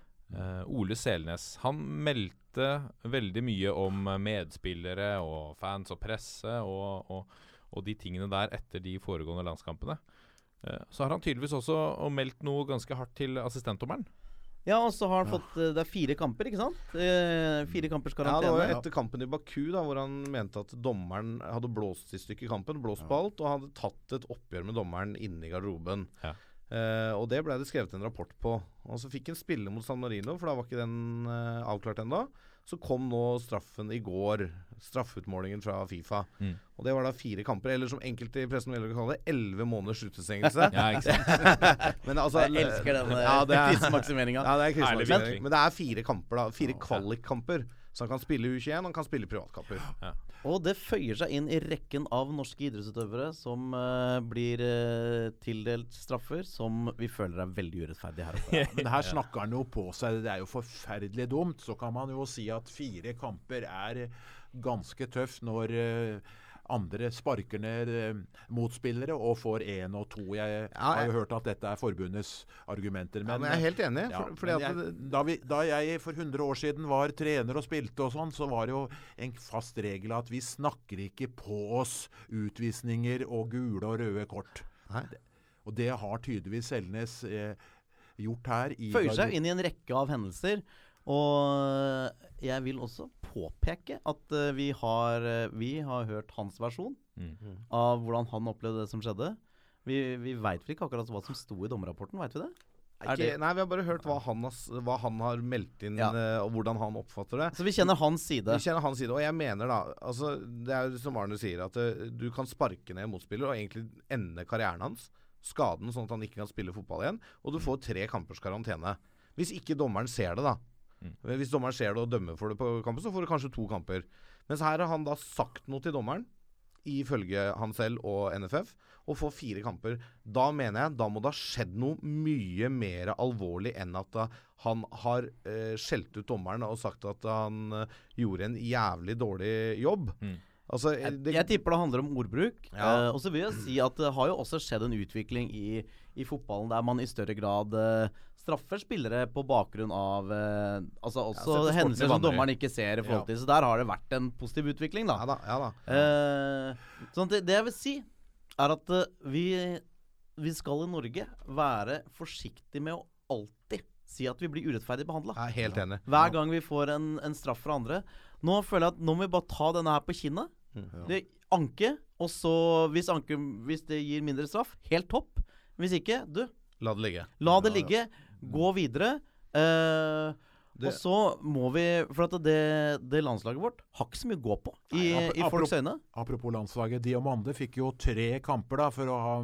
Ole Selnes. Han meldte veldig mye om medspillere og fans og presse og, og, og de tingene der etter de foregående landskampene. Så har han tydeligvis også meldt noe ganske hardt til assistentdommeren. Ja, og så har han fått eh, Det er fire kamper, ikke sant? Eh, fire kampers Ja, det var jo etter kampen i Baku, da, hvor han mente at dommeren hadde blåst i stykker kampen. Blåst på alt, og hadde tatt et oppgjør med dommeren inne i garderoben. Ja. Uh, og det ble det skrevet en rapport på. Og så fikk han spille mot San Marino, for da var ikke den uh, avklart ennå. Så kom nå straffen i går. Straffeutmålingen fra Fifa. Mm. Og det var da fire kamper, eller som enkelte i pressen velger å kalle det, elleve måneders utestengelse. Ja. Men altså, Jeg elsker den ja, er, ja, er. Men det er fire kamper, da. Fire kvalikkamper. Så han kan spille U21, og han kan spille privatkamper. Og det føyer seg inn i rekken av norske idrettsutøvere som uh, blir uh, tildelt straffer som vi føler er veldig urettferdig her oppe. Men her snakker han jo på seg. Det er jo forferdelig dumt. Så kan man jo si at fire kamper er ganske tøft når eh, andre sparker ned eh, motspillere og får én og to. Jeg har jeg- jo hørt at dette er forbundets argumenter. Ja, men jeg er helt enig. Ja, For, fordi at jeg, da, vi, da jeg for 100 år siden var trener og spilte og sånn, så var det jo en fast regel at vi snakker ikke på oss utvisninger og gule og røde kort. Nei. Og det har tydeligvis Selnes eh, gjort her. i Føyer seg inn i en rekke av hendelser. Og jeg vil også påpeke at uh, vi, har, uh, vi har hørt hans versjon Mm. av hvordan han opplevde det som skjedde. Vi, vi veit vel ikke akkurat hva som sto i dommerrapporten, veit vi det? Er Ikke, nei, vi har bare hørt hva han har, hva han har meldt inn, Ja. eh, og hvordan han oppfatter det. Så vi kjenner hans side. Vi kjenner hans side, og jeg mener da altså, Det er jo som Arne sier, at uh, du kan sparke ned en motspiller og egentlig ende karrieren hans. Skaden, sånn at han ikke kan spille fotball igjen. Og du får tre kampers karantene. Hvis ikke dommeren ser det, da. Hvis dommeren ser det og dømmer for det på kampen, så får du kanskje to kamper. Mens her har han da sagt noe til dommeren, ifølge han selv og NFF, og får fire kamper. Da mener jeg da må det ha skjedd noe mye mer alvorlig enn at han har eh, skjelt ut dommeren og sagt at han eh, gjorde en jævlig dårlig jobb. Mm. Altså, Jeg, det, jeg tipper det handler om ordbruk. Ja. Eh, og så vil jeg si at det har jo også skjedd en utvikling i, i fotballen der man i større grad eh, straffer spillere på bakgrunn av eh, Altså også ja, hendelser som dommeren ikke ser i forhold Ja. Så der har det vært en positiv utvikling, da. ja da. Ja da. Eh, sånn det, det jeg vil si, er at eh, vi, vi skal i Norge være forsiktige med å alltid si at vi blir urettferdig behandla. Helt enig. Hver gang vi får en, en straff fra andre. Nå føler jeg at nå må vi bare ta denne her på kinnet. Mm. Det Anke, og så hvis, anke, hvis det gir mindre straff, helt topp. Hvis ikke, du, La det ligge. la det ligge. Gå videre. Eh, Det- og så må vi For at det, det landslaget vårt har ikke så mye å gå på i, Nei, ap- i folks øyne. Apropos landslaget. Diomande fikk jo tre kamper da for å ha,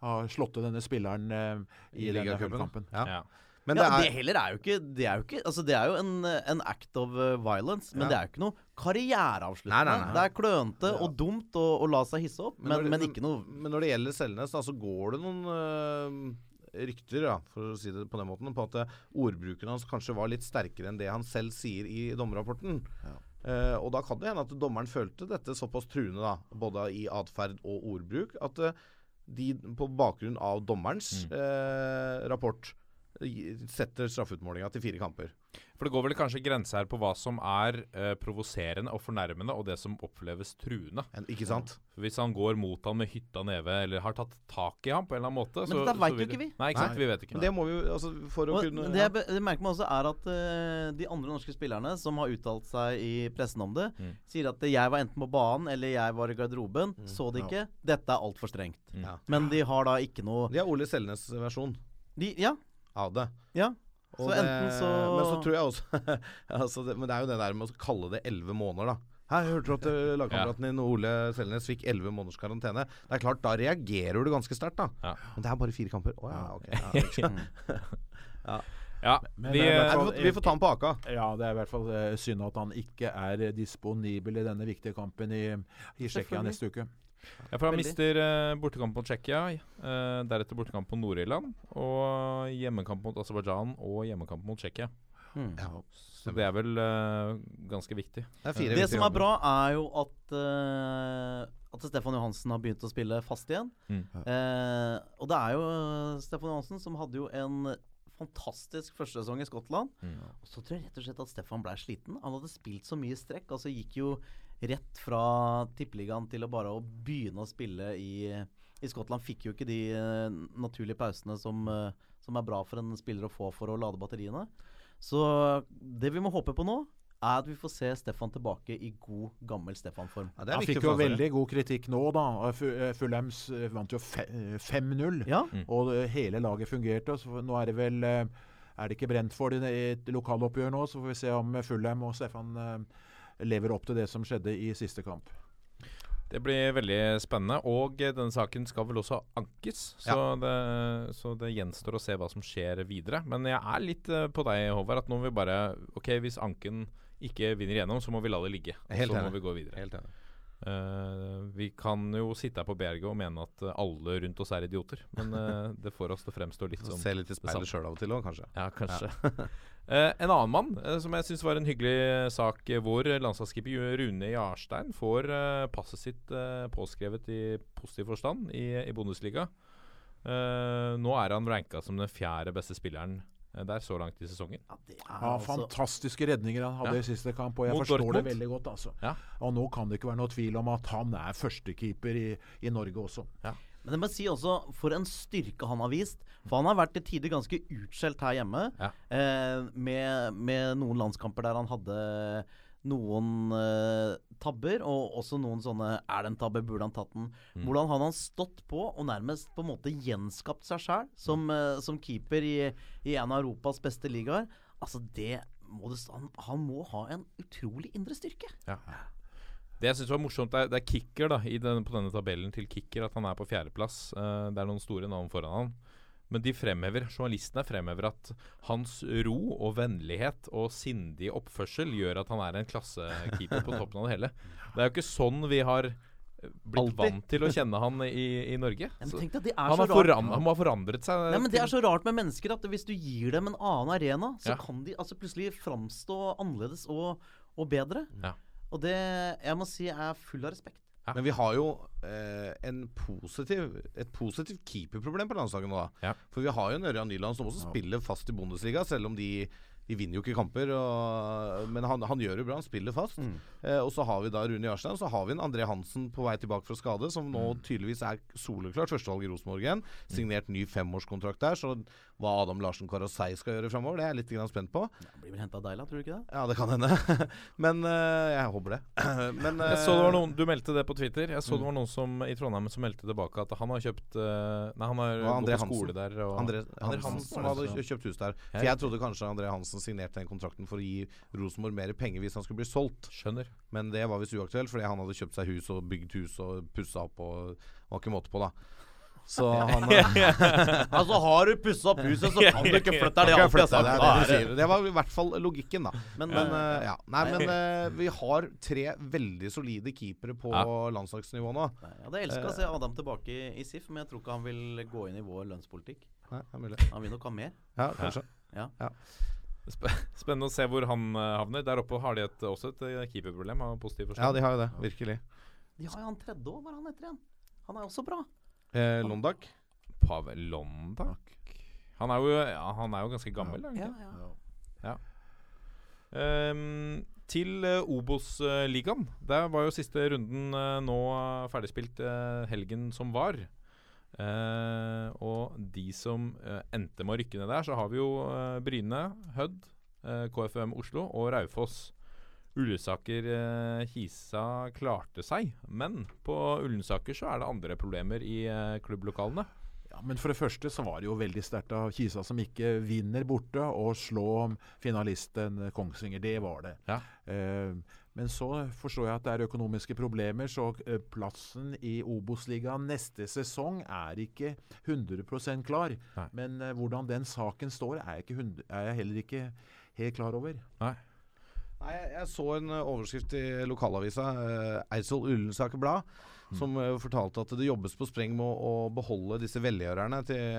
ha slått denne spilleren eh, i, I denne ligacupen. kampen. Ja. Ja. Men ja, det det er heller er jo ikke Det er jo ikke Altså, det er jo en, en act of uh, violence, men Ja. det er jo ikke noe karriereavsluttende. Nei, nei, nei. Det er klønete og dumt å, å la seg hisse opp, men, når det- men ikke noe Men når det gjelder Selnes, så går det noen øh, rykter, ja, for å si det på den måten, på at øh, ordbruken hans kanskje var litt sterkere enn det han selv sier i dommerrapporten. Eh, og da kan det hende at dommeren følte dette såpass truende, da, både i atferd og ordbruk, at øh, de på bakgrunn av dommerens eh, rapport setter straffeutmålinga til fire kamper. For det går vel kanskje grenser her på hva som er eh, provoserende og fornærmende, og det som oppleves truende. En, ikke sant? Hvis han går mot han med hytta neve, eller har tatt tak i ham på en eller annen måte Men så, dette veit vet jo ikke vi. Nei, ikke sant. Nei. Vi vet ikke. Men det må vi jo altså, For å Og kunne det, jeg merker man også er at uh, de andre norske spillerne som har uttalt seg i pressen om det, Mm. sier at jeg var enten på banen eller jeg var i garderoben. Så det ikke. Dette er altfor strengt. Ja. Men de har da ikke noe Det er Ole Selnes versjon de, Ja. Av det. ja. Og Så det, enten så Men så tror jeg også altså det, Men det er jo det der med å kalle det elleve måneder, da. Her hørte du at eh, lagkameraten din Ole Selnes fikk elleve måneders karantene. Det er klart, Da reagerer du ganske sterkt, da. Ja. Men det er bare fire kamper. Å ja, ok. Ja, Ja, Men vi, fall- vi, får, vi får ta den på aka. Ja, det er i hvert fall eh, synd at han ikke er disponibel i denne viktige kampen i, i Tsjekkia neste uke. Ja, for han Veldig. mister uh, bortekamp mot Tsjekkia, uh, deretter bortekamp mot Nord-Irland, og hjemmekamp mot Aserbajdsjan og hjemmekamp mot Tsjekkia. Mm. Så det er vel uh, ganske viktig. Det er fire Det som er bra, er jo at eh, At Stefan Johansen har begynt å spille fast igjen. Mm. Eh, og det er jo eh, Stefan Johansen som hadde jo en fantastisk første sesong i Skottland. Mm. Og så tror jeg rett og slett at Stefan ble sliten. Han hadde spilt så mye strekk. Altså gikk jo rett fra tippeligaen til å bare å begynne å spille i, i Skottland. Fikk jo ikke de uh, naturlige pausene som, uh, som er bra for en spiller å få for å lade batteriene. Så det vi må håpe på nå, er at vi får se Stefan tilbake i god, gammel Stefan-form. Ja, Han fikk jo veldig god kritikk nå, da. Eh, Fulhams vant jo eh, 5-0. Ja, Og eh, hele laget fungerte. Så nå er det vel Er det ikke Brentford det i et lokaloppgjør nå? Så får vi se om Fulham og Stefan lever opp til det som skjedde i siste kamp. Det blir veldig spennende. Og denne saken skal vel også ankes, så, det, så det gjenstår å se hva som skjer videre. Men jeg er litt eh, på deg, Håvard, at nå må vi bare Ok, hvis anken ikke vinner igjennom, så må vi la det ligge. Helt så må vi gå videre. Helt enig. Uh, vi kan jo sitte her på berget og mene at alle rundt oss er idioter, men uh, det får oss til å fremstå litt som Se litt i speilet sjøl av og til òg, kanskje. Ja, kanskje. Eh, en annen mann uh, som jeg syns var en hyggelig sak, eh, hvor landslagsskipper Rune Jarstein får uh, passet sitt påskrevet i positiv forstand i, i Bundesliga. Eh, nå er han ranka som den fjerde beste spilleren der så langt i sesongen. ja det er Ja, altså fantastiske redninger han hadde Ja. i siste kamp, og jeg Mot forstår Dortmund. det veldig godt. altså. Ja. Og nå kan det ikke være noe tvil om at han er førstekeeper i, i Norge også. Men jeg må si også, for en styrke han har vist. For han har vært til tider ganske utskjelt her hjemme. Ja. Eh, med, med noen landskamper der han hadde noen eh, tabber, og også noen sånne Er det en tabbe, burde han tatt den? Hvordan han har stått på og nærmest på en måte gjenskapt seg sjøl som, eh, som keeper i, i en av Europas beste ligaer. Altså, det må det, han, han må ha en utrolig indre styrke. Det jeg synes var morsomt, det er, det er kicker da i den, på denne tabellen til kicker at han er på fjerdeplass. Uh, det er noen store navn foran han. Men de fremhever, journalistene fremhever at hans ro og vennlighet og sindig oppførsel gjør at han er en klassekeeper på toppen av det hele. Det er jo ikke sånn vi har eh, blitt Altid. vant til å kjenne han i, i Norge. Så han, har foran, han må ha forandret seg. Nei, men Det er så rart med mennesker at hvis du gir dem en annen arena, så Ja. kan de altså plutselig framstå annerledes og, og bedre. Ja. Og det jeg må si er full av respekt. Men vi har jo eh, en positiv, et positivt keeperproblem på landslaget nå. da Ja. For vi har jo en Ørjan Nyland som også spiller fast i Bundesliga, selv om de de vinner jo ikke kamper, og, men han, han gjør det bra. Han spiller fast. Eh, og så har vi da Rune Jarstein, så har vi en André Hansen på vei tilbake fra skade, som nå tydeligvis er soleklart førstevalg i Rosenborg igjen. Signert ny femårskontrakt der, så hva Adam Larsen Karasei skal gjøre framover, det er jeg litt grann spent på. Ja, blir vel henta av Deila, tror du ikke det? Ja, det kan hende. men eh, jeg håper det. men Jeg så det var eh, noen, Du meldte det på Twitter. Jeg så det var noen som i Trondheim som meldte tilbake at han har kjøpt eh, Nei, han har gått på skole der. Og André André Hansen, Hansen som hadde kjøpt hus der. For jeg trodde kanskje André Hansen signerte den kontrakten for å gi Rosenborg mer penger hvis han skulle bli solgt. Skjønner. Men det var visst uaktuelt, fordi han hadde kjøpt seg hus og bygd hus og pussa opp og var ikke måte på, da. Så han Altså, har du pussa opp huset, så kan du ikke flytte deg. Det det, det, det- sier. det var i hvert fall logikken, da. Men, Men, eh, ja. Nei, men uh, vi har tre veldig solide keepere på Ja. landslagsnivå nå. Jeg hadde elska å se Adam tilbake i, i SIF, men jeg tror ikke han vil gå inn i vår lønnspolitikk. Nei. Han vil nok ha mer. Ja, kanskje. Sp spennende å se hvor han eh, havner. Der oppe har de et, også et keeperproblem Ja, de har jo det. Virkelig. De har jo han tredje òg. Hva er han etter igjen? Han er også bra. Eh, Londak. Pavel Londak Han er jo, ja, han er jo ganske gammel, er han Ja, ikke? ja. Um, til uh, Obos-ligaen. Der var jo siste runden uh, nå ferdigspilt uh, helgen som var. Eh, og de som endte med å rykke ned der, så har vi jo Bryne, Hødd, KFUM Oslo og Raufoss. Ullensaker eh, Kisa klarte seg, men på Ullensaker så er det andre problemer i eh, klubblokalene. Ja, men for det første så var det jo veldig sterkt av Kisa som ikke vinner borte, og slå finalisten Kongsvinger. Det var det. Ja. Eh, men så forstår jeg at det er økonomiske problemer, så eh, plassen i Obos-ligaen neste sesong er ikke 100% klar. Nei. Men eh, hvordan den saken står, er jeg, ikke 100, er jeg heller ikke helt klar over. Nei. Nei, jeg, så en eh, overskrift i lokalavisa, uh, Eidsvoll Ullensaker Blad, som eh, fortalte at det jobbes på spreng med å, å beholde disse velgjørerne til,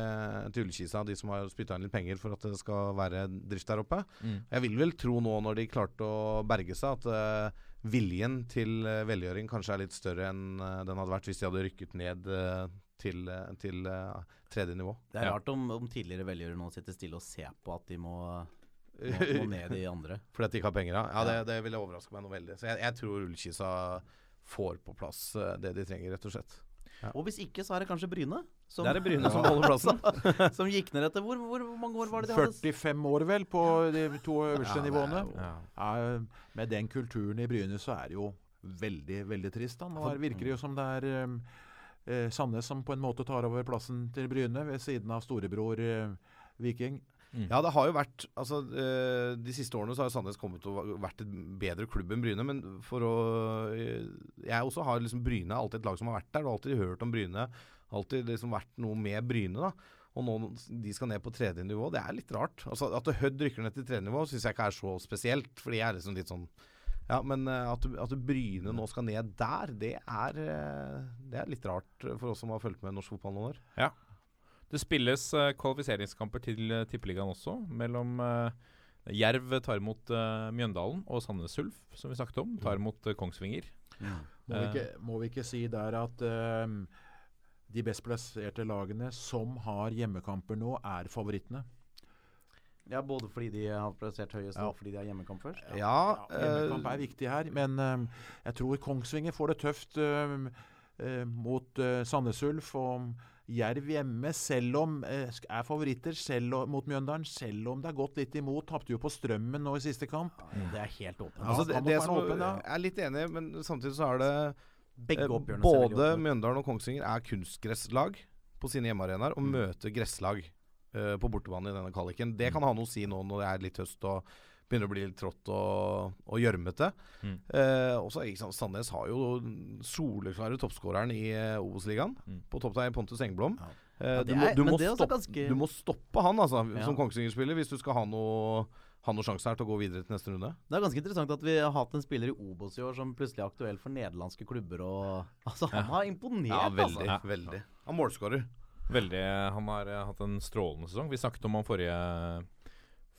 til Ullkisa, de som har spytta inn litt penger for at det skal være drift der oppe. Mm. Jeg vil vel tro nå, når de klarte å berge seg, at uh, viljen til eh, velgjøring kanskje er litt større enn eh, den hadde vært hvis de hadde rykket ned uh, til, eh, til uh, tredje nivå. Det er rart om, om tidligere velgjørere nå sitter stille og ser på at de må, må, ned i andre. Fordi at de ikke har penger, Da. ja det, det ville overraske meg noe veldig. Så jeg, jeg tror Ullkisa får på plass eh, det de trenger, rett og slett. Og hvis ikke, så er det kanskje Bryne. Som, Det er det Bryne som holder plassen. som gikk ned etter hvor, hvor, hvor mange år var det de hadde? 45 år vel på de to øverste Ja, er nivåene. jo- Ja. Ja, med den kulturen i Bryne så er det jo veldig, veldig trist. da. Nå er, virker det jo som det er um, eh, Sandnes som på en måte tar over plassen til Bryne, ved siden av storebror eh, Viking. Ja, det har jo vært Altså, eh, De siste årene så har Sandnes kommet til å vært et bedre klubb enn Bryne. Men for å eh, Jeg også har liksom Bryne er alltid et lag som har vært der. Og alltid hørt om Bryne. Alltid liksom vært noe med Bryne, da. Og nå de skal ned på tredje nivå, det er litt rart. Altså At Hødd rykker ned til tredje nivå, syns jeg ikke er så spesielt. Fordi jeg er liksom litt sånn Ja, men eh, at, at Bryne nå skal ned der, det er, det er litt rart for oss som har fulgt med norsk fotball noen år. Det spilles uh, kvalifiseringskamper til uh, Tippeligaen også, mellom uh, Jerv tar imot Mjøndalen, og Sandnes Ulf, som vi snakket om, tar imot eh, Kongsvinger. Må, vi ikke, må vi ikke si der at de best plasserte lagene som har hjemmekamper nå, er favorittene? Ja, Både fordi de har plassert høyest, Ja. og fordi de har hjemmekamp først? Ja, Hjemmekamp eh, er viktig her, men jeg tror Kongsvinger får det tøft mot uh, Sandnes Ulf. Og Jerv hjemme, selv om eh, er favoritter selv om, mot Mjøndalen, selv om det har gått litt imot. Tapte jo på Strømmen nå i siste kamp. Det er helt åpent. Ja, altså, det, det som, åpen. Jeg er litt enig, men samtidig så er det Begge eh, Både. Mjøndalen og Kongsvinger er kunstgresslag på sine hjemmearenaer Mm. og møter gresslag eh, på bortebane i denne kvaliken. Det kan ha noe å si nå når det er litt høst og begynner å bli litt trått og, og gjørmete. Mm. Eh, også, sant, Sandnes har jo soleklare toppskåreren i eh, Obos-ligaen. Mm. På topp der Pontus Engblom. Ja. Eh, Ja, du, må, du, må stoppe, ganske- du må stoppe han, altså, Ja. som Kongsvinger-spiller, hvis du skal ha noe, ha noe sjanse her til å gå videre til neste runde. Det er ganske interessant at vi har hatt en spiller i Obos i år som plutselig er aktuell for nederlandske klubber. Og, altså, Han har imponert, altså. Ja, veldig. Han målskårer. Veldig, Han har eh, hatt en strålende sesong. Vi snakket om han forrige,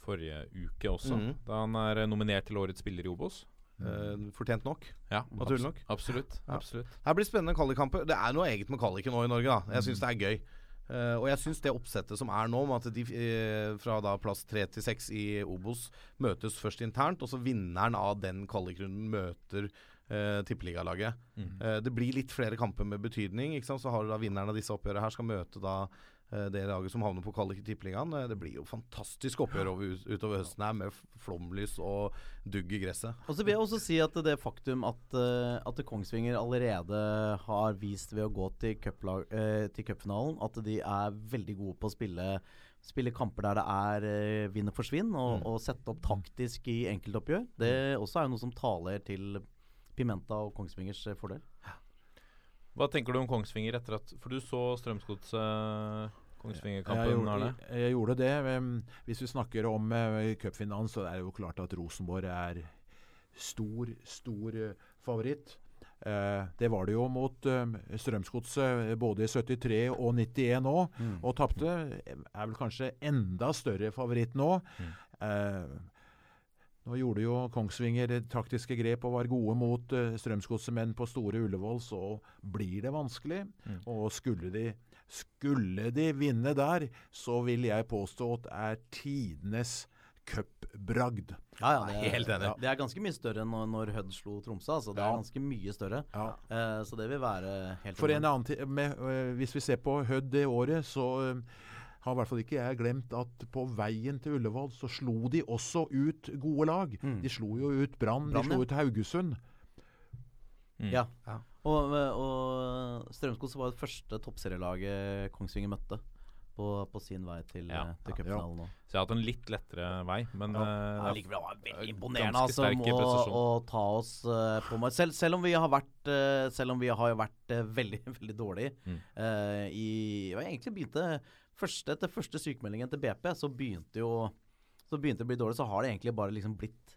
forrige uke også, mm. da han er eh, nominert til årets spiller i Obos. Uh, fortjent nok. Ja, Naturlig nok. Absolutt. Ja. absolutt. Her blir spennende kvalikkamper. Det er noe eget med kvaliken nå i Norge. da Jeg syns det er gøy. Uh, og jeg syns det oppsettet som er nå, med at de uh, fra da plass tre til seks i Obos møtes først internt, og så vinneren av den kvalikrunden møter uh, tippeligalaget. Eh, det blir litt flere kamper med betydning. Så har du da vinneren av disse oppgjørene her skal møte da det laget som havner på kvalik i Tippeligaen. Eh, Det blir jo fantastisk oppgjør over, utover høsten her med flomlys og dugg i gresset. Og så vil jeg også si at det faktum at, eh, at Kongsvinger allerede har vist ved å gå til, eh, cupfinalen at de er veldig gode på å spille, spille kamper der det er vinn og forsvinn, og, og sette opp taktisk i enkeltoppgjør. Det også er jo noe som taler til Pimenta og Kongsvingers eh, fordel. Hva tenker du om Kongsvinger etter at For du så Strømsgods Jeg, gjorde- jeg, jeg gjorde det. Hvis vi snakker om uh, cupfinalen, så er det jo klart at Rosenborg er stor, stor eh, favoritt. Eh, det var det jo mot uh, Strømsgodset eh, både i 73 og 91 nå, og tapte. Er vel kanskje enda større favoritt nå. Eh, nå gjorde jo Kongsvinger taktiske grep og var gode mot uh, Strømsgodset, men på Store Ullevål så blir det vanskelig. Og skulle de, skulle de vinne der, så vil jeg påstå at det er tidenes cupbragd. Ja, ja, det er, Helt enig. Det er ganske mye større enn når, når Hødd slo Tromsø. Altså, det Ja. er ganske mye større. Ja. Uh, så det vil være helt For en annen ting, med, øh, Hvis vi ser på Hødd det året, så øh, har i hvert fall ikke jeg glemt at på veien til Ullevål så slo de også ut gode lag. De slo jo ut Brann, de slo ut Haugesund. Ja. Ja. Og, og Strømskog var det første toppserielaget Kongsvinger møtte på, på sin vei til, Ja. til cupfinalen nå. Så jeg har hatt en litt lettere vei, men Ja. Ja, likevel var det veldig imponerende altså, å, å ta oss uh, på meg. Selv, selv om vi har vært uh, Selv om vi har vært uh, veldig veldig dårlige Mm. eh, i jeg egentlig begynte første, Etter første sykemeldingen til BP, så begynte jo Så begynte det å bli dårlig. Så har det egentlig bare liksom blitt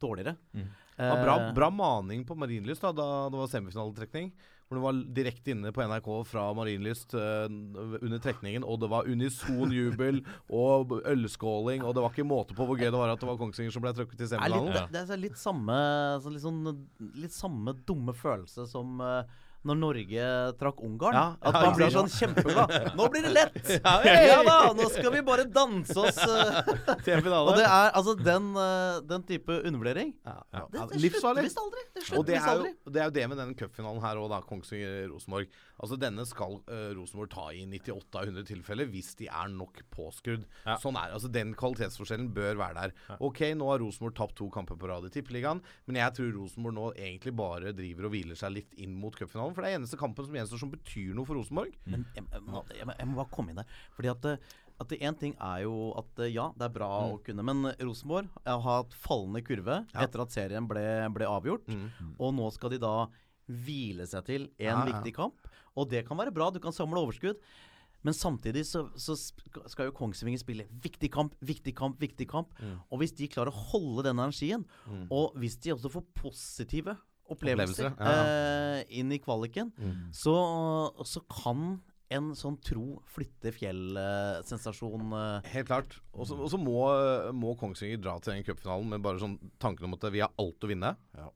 dårligere. Mm. Det var bra, Eh, bra maning på Marienlyst da, da det var semifinaletrekning. Hvor det var direkte inne på NRK fra Marienlyst eh, under trekningen, og det var unison jubel og ølskåling, og det var ikke måte på hvor gøy det var at det var Kongsvinger som ble trukket til er litt, semifinalen. Det, det er litt samme litt, sånn, litt samme dumme følelse som eh, når Norge trakk Ungarn. Ja, at ja, man blir sånn kjempeglad. Nå blir det lett! Ja, Ja da, nå skal vi bare danse oss eh. Til finale. Og det er altså den, eh, den type undervurdering. Ja. Det, Ja, det livsfarlig. slutter visst aldri. Det Og det er, jo, det er jo det med den cupfinalen her òg, da. Kongsvinger-Rosenborg. Altså Denne skal uh, Rosenborg ta i 98 av 100 tilfeller hvis de er nok påskrudd. Ja. Sånn er altså Den kvalitetsforskjellen bør være der. Ok, nå har Rosenborg tapt to kamper på rad i Tippeligaen, men jeg tror Rosenborg nå egentlig bare driver og hviler seg litt inn mot cupfinalen. For det er eneste kampen som gjenstår som betyr noe for Rosenborg. Men jeg, jeg, må, jeg, jeg må bare komme inn der. Fordi at eh, at Én ting er jo at eh, ja, det er bra Mm. å kunne, men Rosenborg har hatt fallende kurve etter at serien ble, ble avgjort. Og nå skal de da hvile seg til en Mm. Ja, ja. viktig kamp. Og det kan være bra, du kan samle overskudd. Men samtidig så, så skal jo Kongsvinger spille viktig kamp, viktig kamp, viktig kamp. Mm. Og hvis de klarer å holde den energien, og hvis de også får positive opplevelser, Opplevelser, ja. uh, inn i kvaliken, så, så kan en sånn tro flytte fjell-sensasjon Uh, Helt klart. Og så og så må, må Kongsvinger dra til den cupfinalen med bare sånn tanken om at vi har alt å vinne. Ja.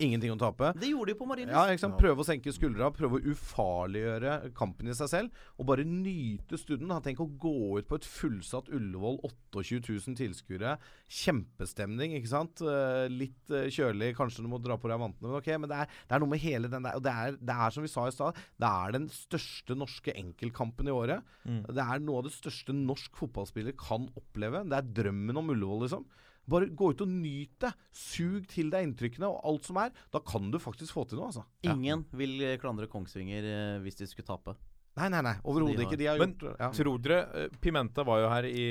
Ingenting å tape. Det gjorde de på Marienlyst. Ja? Prøve å senke skuldra, prøve å ufarliggjøre kampen i seg selv. Og bare nyte stunden. Tenk å gå ut på et fullsatt Ullevål, 28 000 tilskuere. Kjempestemning, ikke sant. Eh, litt eh, kjølig, kanskje du må dra på deg vantene, men ok. Men det er, det er noe med hele den der Og det er, det er som vi sa i stad, det er den største norske enkeltkampen i året. Det er noe av det største norsk fotballspiller kan oppleve. Det er drømmen om Ullevål, liksom. Bare gå ut og nyt det. Sug til deg inntrykkene og alt som er. Da kan du faktisk få til noe, altså. Ingen vil eh, klandre Kongsvinger eh, hvis de skulle tape. Nei, nei, nei. Overhodet har- ikke. De har Men gjort ja. Tror dere eh, Pimenta var jo her i,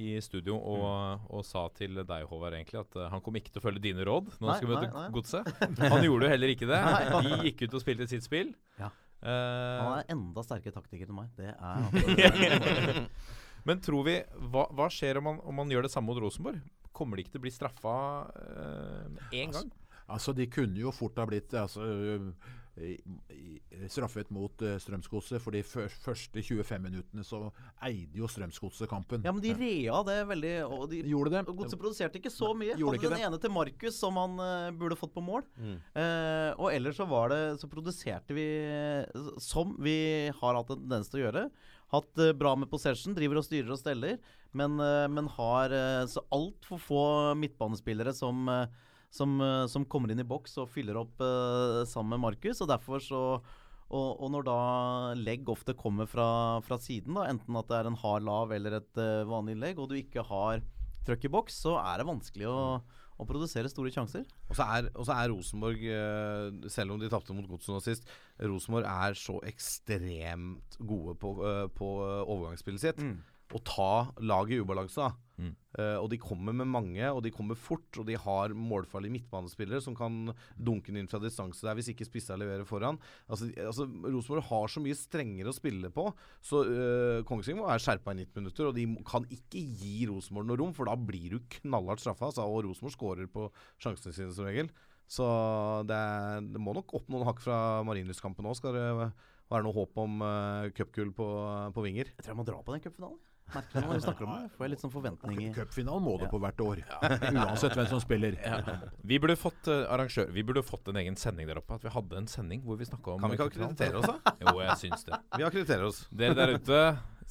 i studio og, og sa til deg, Håvard, egentlig at han kom ikke til å følge dine råd når Nei, han skulle møte. Godset. Han gjorde jo heller ikke det. De gikk ut og spilte sitt spill. Ja. Uh, Han er enda sterkere taktiker enn meg. Det er men tror vi Hva, hva skjer om man, om man gjør det samme mot Rosenborg? Kommer de ikke til å bli straffa én gang? Altså, de kunne jo fort ha blitt altså, i, i, straffet mot uh, Strømsgodset. For de første 25 minuttene så eide jo Strømsgodset kampen. Ja, men de rea det veldig og de, Gjorde det. Godset produserte ikke så mye. Gjorde Hadde ikke den det. ene til Markus som han uh, burde fått på mål. Mm. Uh, og ellers så var det Så produserte vi eh, som vi har hatt en tendens til å gjøre. Hatt eh, bra med possession, driver og styrer og steller, men, eh, men har uh, så altfor få midtbanespillere som eh, som, eh, som kommer inn i boks og fyller opp eh, sammen med Markus. Og derfor så og, og når da legg ofte kommer fra, fra siden, da, enten at det er en hard lav eller et eh, vanlig legg, og du ikke har trøkk i boks, så er det vanskelig å, å produsere store sjanser. Og så er, og så er Rosenborg, eh, selv om de tapte mot Godset nå sist, Rosenborg er så ekstremt gode på, eh, på overgangsspillet sitt. Å ta laget i ubalanse. Mm. Uh, og de kommer med mange, og de kommer fort. Og de har målfarlige midtbanespillere som kan dunke den inn fra distanse der hvis ikke spissa leverer foran. Altså, altså Rosenborg har så mye strengere å spille på, så uh, Kongsvinger være skjerpa i 90 minutter. Og de kan ikke gi Rosenborg noe rom, for da blir du knallhardt straffa. Altså, og Rosenborg skårer på sjansene sine som regel. Så det, er, det må nok opp noen hakk fra Marienlyst-kampen òg, skal det være noe håp om uh, cupgull på, på vinger. Jeg tror jeg må dra på den cupfinalen. Merkelig når vi snakker om det. Får jeg litt sånn forventninger. Cupfinalen må du på hvert år. Uansett hvem som spiller. Vi burde fått eh, arrangør Vi burde fått en egen sending der oppe. At vi hadde en sending hvor vi snakka om Kan vi ikke akkreditere oss, da? Jo, jeg syns det. Vi akkrediterer oss. Dere der ute,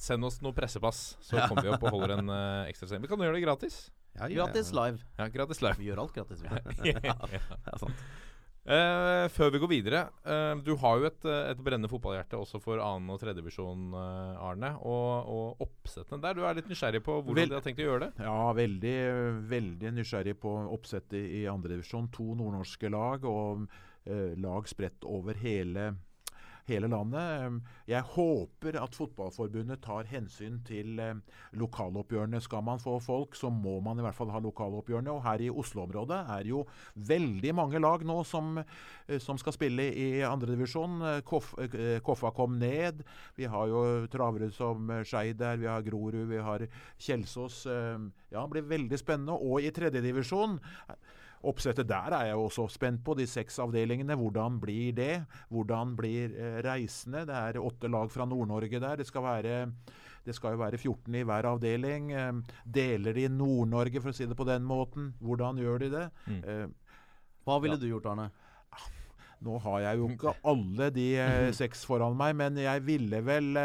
send oss noe pressepass, så kommer vi opp og holder en uh, ekstra sending. Vi kan gjøre det gratis. Ja, ja, Gratis live. Ja, gratis live. Vi gjør alt gratis. Vi. Ja, Eh, før vi går videre uh, Du har jo et, eh, et brennende fotballhjerte også for 2. og tredjedivisjon, uh, Arne. Og, og oppsettene der. Du er litt nysgjerrig på hvordan Vel- de har tenkt å gjøre det? Ja, veldig, veldig nysgjerrig på oppsettet i 2. divisjon. To nordnorske lag og lag spredt over hele, hele landet. Jeg håper at Fotballforbundet tar hensyn til lokaloppgjørene. Skal man få folk, så må man i hvert fall ha lokaloppgjørene. Og her i Oslo-området er jo veldig mange lag nå som, eh, som skal spille i andredivisjon. Koff, eh, Koffa kom ned. Vi har jo travere som Skeid der, vi har Grorud, vi har Kjelsås. Ja, det blir veldig spennende. Og i tredjedivisjon Oppsettet der er jeg også spent på, de seks avdelingene. Hvordan blir det? Hvordan blir eh, reisende? Det er åtte lag fra Nord-Norge der. Det skal, være, det skal jo være 14 i hver avdeling. Eh, deler de Nord-Norge, for å si det på den måten? Hvordan gjør de det? Mm. Eh, Hva ville du gjort, Arne? nå har jeg jo ikke alle de seks foran meg, men jeg ville vel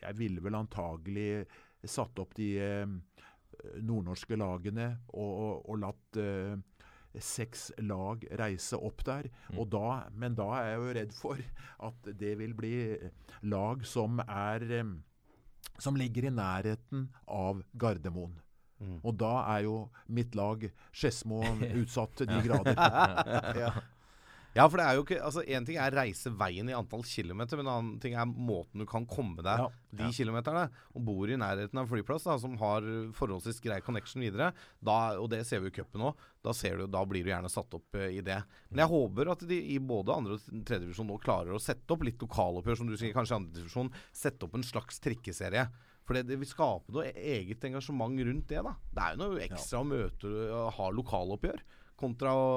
Jeg ville vel antagelig satt opp de nordnorske lagene og, og, og latt eh, seks lag reise opp der. Og da, men da er jeg jo redd for at det vil bli lag som er eh, Som ligger i nærheten av Gardermoen. Og da er jo mitt lag Skedsmo utsatt til de grader. Ja, for det er jo ikke Altså, Én ting er reise veien i antall kilometer, men en annen ting er måten du kan komme deg Ja, de kilometerne. Og bor i nærheten av en flyplass da, som har forholdsvis grei connection videre, da, og det ser vi i cupen nå, da, da blir du gjerne satt opp uh, i det. Men jeg håper at de i både andre og tredjedivisjon nå klarer å sette opp litt lokaloppgjør, som du sier, kanskje i andre divisjon. Sette opp en slags trikkeserie. For det, det vil skape noe eget engasjement rundt det. da. Det er jo noe ekstra å møte og ha lokaloppgjør. Kontra å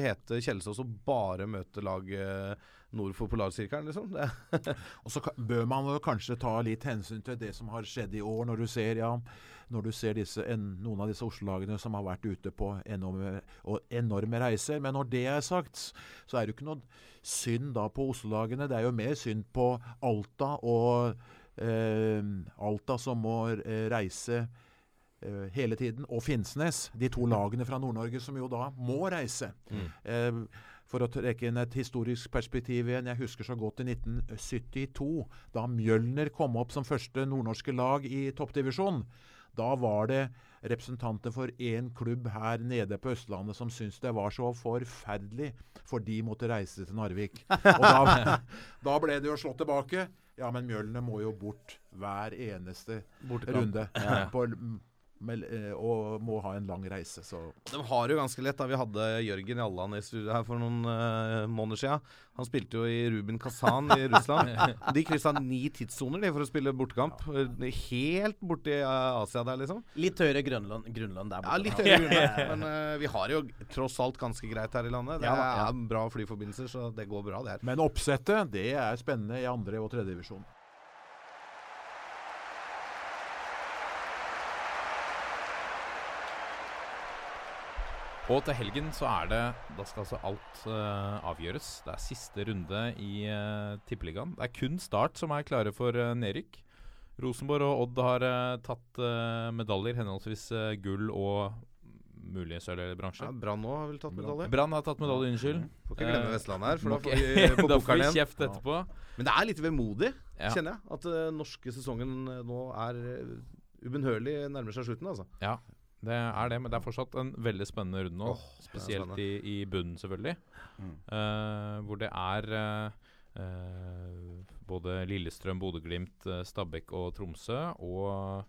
hete Kjelsås og bare møte lag eh, nord for polarsirkelen, liksom. Og så bør man kanskje ta litt hensyn til det som har skjedd i år, når du ser, ja, når du ser disse, en, noen av disse Oslo-lagene som har vært ute på enorme, enorme reiser. Men når det er sagt, så er det jo ikke noe synd da på Oslo-lagene. Det er jo mer synd på Alta og eh, Alta som må eh, reise hele tiden, og Finnsnes, de to lagene fra Nord-Norge som jo da må reise. Eh, for å trekke inn et historisk perspektiv igjen, jeg husker så godt i 1972, da Mjølner kom opp som første nordnorske lag i toppdivisjon. Da var det representanter for én klubb her nede på Østlandet som syntes det var så forferdelig, for de måtte reise til Narvik. Og da, da ble det jo slått tilbake. Ja, men Mjølner må jo bort hver eneste runde. På, Men, eh, og må ha en lang reise. Så De har det jo ganske lett. da Vi hadde Jørgen Jalland i studio her for noen uh, måneder siden. Han spilte jo i Ruben Kazan i Russland. De kryssa ni tidssoner de for å spille bortekamp. Helt borti uh, Asia der, liksom. Litt høyere grunnlønn, grunnlønn der Ja, litt høyere grunnlag, men uh, vi har jo tross alt ganske greit her i landet. Det Ja, ja. er bra flyforbindelser, så det går bra, det her. Men oppsettet det er spennende i andre og tredje Og til helgen så er det Da skal altså alt uh, avgjøres. Det er siste runde i uh, Tippeligaen. Det er kun Start som er klare for uh, nedrykk. Rosenborg og Odd har uh, tatt medaljer, henholdsvis gull og mulig sølv eller bbransje. Ja, Brann òg har vel tatt medalje. Brann har tatt medalje, unnskyld. Får ikke glemme Vestlandet her, for da får vi på da får vi kjeft etterpå. Men det er litt vemodig, Ja. kjenner jeg. At den norske sesongen nå er ubønnhørlig nærmer seg slutten, altså. Ja, det er det, men det er fortsatt en veldig spennende runde nå. Oh, spesielt i, i bunnen, selvfølgelig. Mm. Uh, hvor det er uh, både Lillestrøm, Bodø-Glimt, eh, Stabæk og Tromsø. Og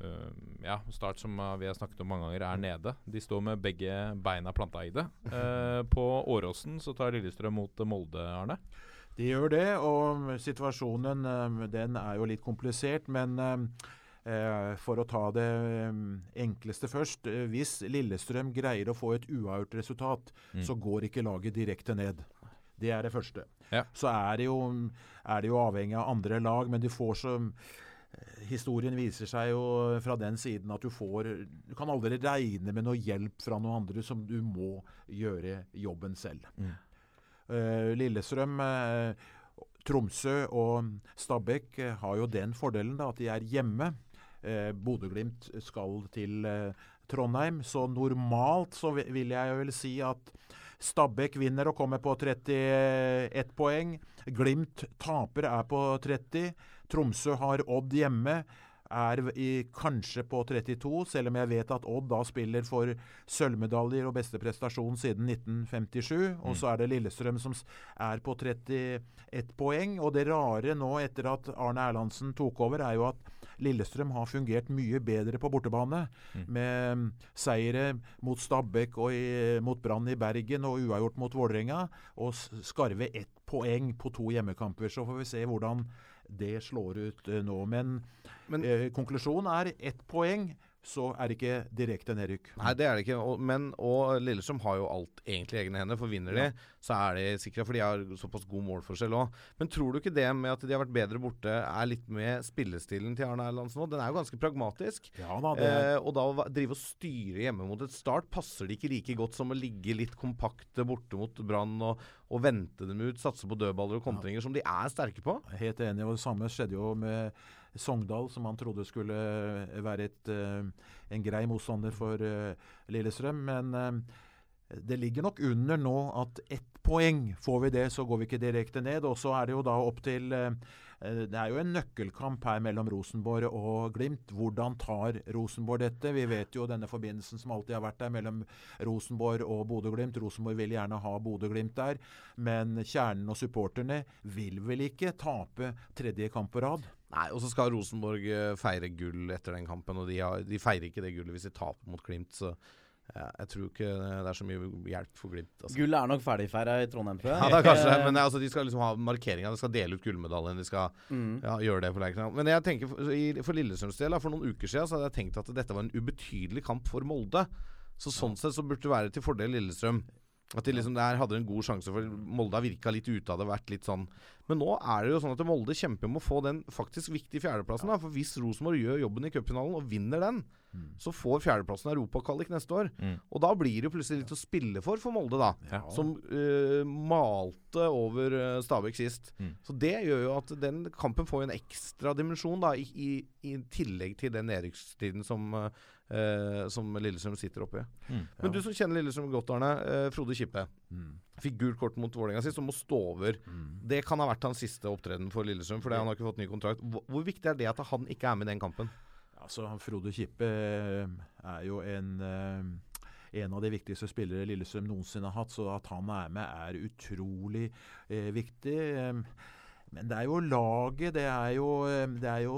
uh, ja, Start, som vi har snakket om mange ganger, er nede. De står med begge beina planta i det. På Åråsen så tar Lillestrøm mot Molde, Arne. De gjør det, og situasjonen den er jo litt komplisert. Men for å ta det eh, enkleste først. eh, Hvis Lillestrøm greier å få et uavgjort resultat, Mm. så går ikke laget direkte ned. Det er det første. Ja. Så er det, jo, er det jo avhengig av andre lag, men du får så eh, Historien viser seg jo fra den siden at du får Du kan aldri regne med noe hjelp fra noen andre, som du må gjøre jobben selv. Mm. Eh, Lillestrøm, eh, Tromsø og Stabæk eh, har jo den fordelen da, at de er hjemme. Eh, Bodø-Glimt skal til eh, Trondheim, så normalt så vil jeg vel si at Stabæk vinner og kommer på 31 poeng. Glimt taper, er på 30. Tromsø har Odd hjemme. Er i, kanskje på 32, selv om jeg vet at Odd da spiller for sølvmedaljer og beste prestasjon siden 1957. Og så er det Lillestrøm som er på 31 poeng. Og det rare nå etter at Arne Erlandsen tok over, er jo at Lillestrøm har fungert mye bedre på bortebane. Med mm, seire mot Stabæk og i, mot Brann i Bergen og uavgjort mot Vålerenga. Og skarve ett poeng på to hjemmekamper. Så får vi se hvordan det slår ut eh, nå. Men, Men- eh, konklusjonen er ett poeng, så er det ikke direkte nedrykk. Nei, det er det ikke. Og, men, og Lillestrøm har jo alt egentlig i egne hender. For vinner de, så er de sikra, for de har såpass god målforskjell òg. Men tror du ikke det med at de har vært bedre borte, er litt med spillestilen til Arne Erlandsen nå? Den er jo ganske pragmatisk. Ja da, det Eh, og da å drive og styre hjemme mot et start passer det ikke like godt som å ligge litt kompakte borte mot Brann og, og vente dem ut, satse på dødballer og kontringer, som de er sterke på. Helt enig. og Det samme skjedde jo med Sogndal, som han trodde skulle eh, være et, eh, en grei motstander for eh, Lillestrøm. Men det ligger nok under nå at ett poeng får vi det, så går vi ikke direkte ned. Og så er det jo da opp til Det er jo en nøkkelkamp her mellom Rosenborg og Glimt. Hvordan tar Rosenborg dette? Vi vet jo denne forbindelsen som alltid har vært der mellom Rosenborg og Bodø-Glimt. Rosenborg vil gjerne ha Bodø-Glimt der, men kjernen og supporterne vil vel ikke tape tredje kamp på rad? Nei, og så skal Rosenborg eh, feire gull etter den kampen, og de, har, de feirer ikke det gullet hvis de taper mot Glimt. Så ja, jeg tror ikke det er så mye hjelp for Glimt. Altså. Gullet er nok ferdigfeira i Trondheim, tror jeg. Ja, det er kanskje det, men altså, de skal liksom ha markeringa. De skal dele ut gullmedaljen. De skal Mm. ja, gjøre det på Lerkendal. Men jeg tenker for, i- for Lillestrøms del, for noen uker siden så hadde jeg tenkt at dette var en ubetydelig kamp for Molde. Så sånn sett så burde det være til fordel Lillestrøm. At de liksom der hadde en god sjanse, for Molde har virka litt ute av det. vært litt sånn Men nå er det jo sånn at Molde kjemper om å få den faktisk viktige fjerdeplassen. da For hvis Rosenborg gjør jobben i cupfinalen og vinner den, så får fjerdeplassen europakvalik neste år. Mm. Og da blir det plutselig litt å spille for for Molde, da. Ja. Som uh, malte over uh, Stabæk sist. Mm. Så det gjør jo at den kampen får en ekstra dimensjon, da, i, i, i tillegg til den nedrykkstiden som, eh, som Lillestrøm sitter oppi. Mm. Men du som kjenner Lillestrøm godt, Arne. eh, Frode Kippe. Mm. Fikk gult kort mot Vålerenga sist og må stå over. Mm. Det kan ha vært hans siste opptreden for Lillestrøm, fordi han har ikke fått ny kontrakt. Hvor, hvor viktig er det at han ikke er med i den kampen? Altså, Frode Kippe eh, er jo en, eh, en av de viktigste spillere Lillestrøm noensinne har hatt, så at han er med, er utrolig eh, viktig. Eh, Men det er jo laget, det er jo, det er jo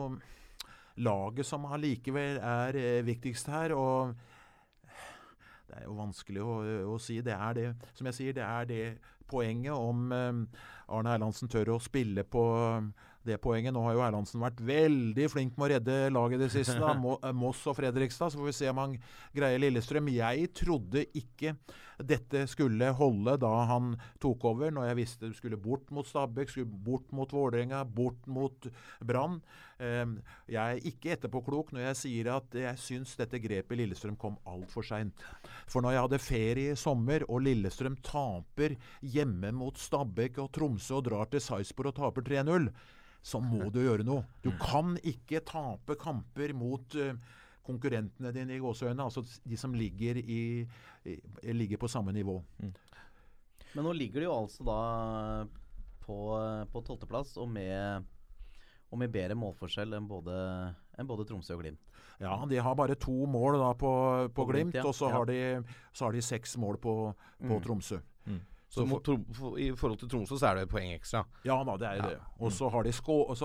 laget som allikevel er eh, viktigst her. og det er jo vanskelig å, å, si. Det er det, som jeg sier, det er det poenget om eh, Arne Erlandsen tør å spille på det poenget. Nå har jo Erlandsen vært veldig flink med å redde laget i det siste. da, eh, Moss og Fredrikstad. Så får vi se om han greier Lillestrøm. Jeg trodde ikke dette skulle holde da han tok over, når jeg visste du skulle bort mot Stabæk, skulle bort mot Vålerenga, bort mot Brann. Eh, jeg er ikke etterpåklok når jeg sier at jeg syns dette grepet Lillestrøm kom altfor seint. For når jeg hadde ferie i sommer, og Lillestrøm taper hjemme mot Stabæk og Tromsø og drar til Sarpsborg og taper 3-0 så må du gjøre noe. Du kan ikke tape kamper mot uh, konkurrentene dine i gåseøynene, altså de som ligger, i, ligger på samme nivå. Mm. Men nå ligger de jo altså da på, på tolvteplass og med, og med bedre målforskjell enn både, enn både, Tromsø og Glimt. Ja, de har bare to mål da på, på, på Glimt, Glimt ja. og så, ja. har de, så, har de, seks mål på, på mm. Tromsø. Mm. Så for, I forhold til Tromsø så er det et poeng ekstra. Ja da, det er ja. det. Og så har, de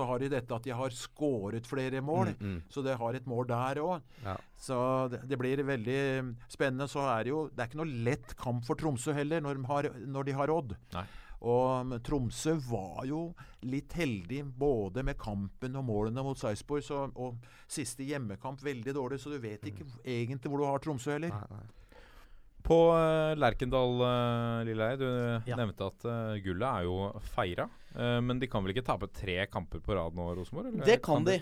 har de dette at de har skåret flere mål. Mm, mm. Så det har et mål der òg. Ja. Så det, det, blir veldig spennende. Så er det jo Det er ikke noe lett kamp for Tromsø heller, når de har, når de har Odd. Nei. Og Tromsø var jo litt heldig både med kampen og målene mot Sarpsborg. Og siste hjemmekamp veldig dårlig, så du vet ikke mm. egentlig hvor du har Tromsø heller. Nei, nei. På uh, Lerkendal, uh, Lilleheie, du ja. nevnte at uh, gullet er jo feira. Men de kan vel ikke tape tre kamper på rad nå, Rosenborg? Det kan, de.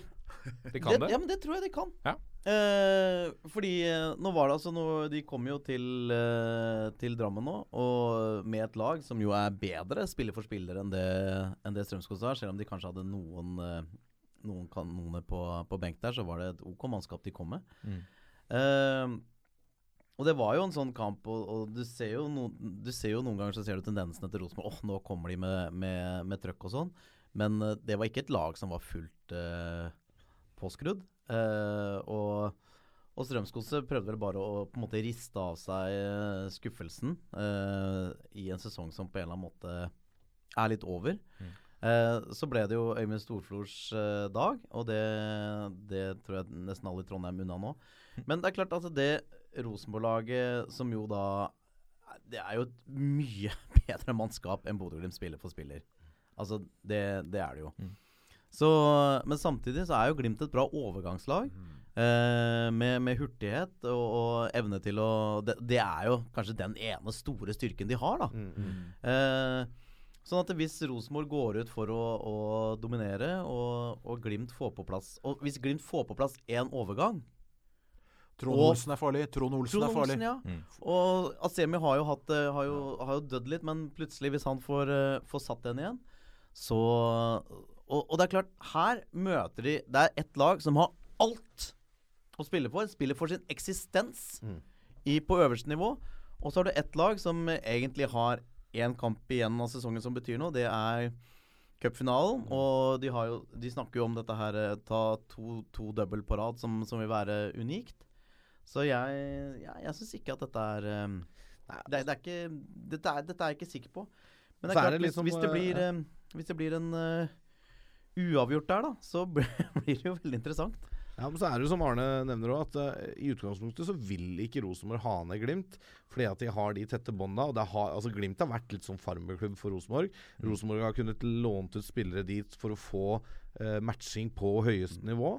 de kan det, Ja, men det tror jeg de kan. Ja. fordi nå var det altså noe De kom jo til, til Drammen nå, og med et lag som jo er bedre spiller for spiller enn det, enn det Strømskog har. Selv om de kanskje hadde noen, noen kanoner på, på benk der, så var det et OK mannskap de kom med. Mm. Og det var jo en sånn kamp, og, og du, ser no, du, ser jo noen ganger så ser du tendensene til Rosenborg. Åh, oh, nå kommer de med, med, med trøkk og sånn. Men uh, det var ikke et lag som var fullt uh, påskrudd. Uh, og, og Strømsgodset prøvde vel bare å på en måte riste av seg skuffelsen i en sesong som på en eller annen måte er litt over. Mm. så ble det jo Øyvind Storflors dag, og det, det tror jeg nesten alle i Trondheim unna nå. Men det er klart at det Rosenborg-laget, som jo da Det er jo et mye bedre mannskap enn Bodø-Glimt spiller for spiller. Altså, det, det, er det jo. Mm. Så, men samtidig så er jo Glimt et bra overgangslag. Mm. Eh, med, med, hurtighet og, og, evne til å det, det, er jo kanskje den ene store styrken de har, da. Mm, mm. eh, sånn at hvis Rosenborg går ut for å, å dominere, og, og, Glimt får på plass Og hvis Glimt får på plass én overgang, Trond Olsen er farlig. Trond Olsen Trond er farlig. Olsen, ja. Mm. Og Asemi har jo, hatt, eh, har, jo, har jo, dødd litt, men plutselig, hvis han får, uh, får satt den igjen, så og, og, det er klart, her møter de Det er ett lag som har alt å spille for. Spiller for sin eksistens mm. i, på øverste nivå. Og så har du ett lag som egentlig har én kamp igjen av sesongen som betyr noe. Det er cupfinalen. Mm. Og de, jo, de, snakker jo om dette her eh, ta to, to double på rad, som, som vil være unikt. Så jeg, jeg, jeg syns ikke at dette er um, det, det er ikke, dette, er, dette, er, jeg ikke sikker på. Men det er klart, liksom, hvis, det blir, um, hvis, det blir, en uh, uavgjort der, da, så blir det jo veldig interessant. Ja, men så er det jo som Arne nevner òg, at uh, i utgangspunktet så vil ikke Rosenborg ha ned Glimt. Fordi at de har de tette bånda. Altså Glimt har vært litt som farmerklubb for Rosenborg. Mm. Rosenborg har kunnet lånt ut spillere dit for å få uh, matching på høyeste mm. nivå.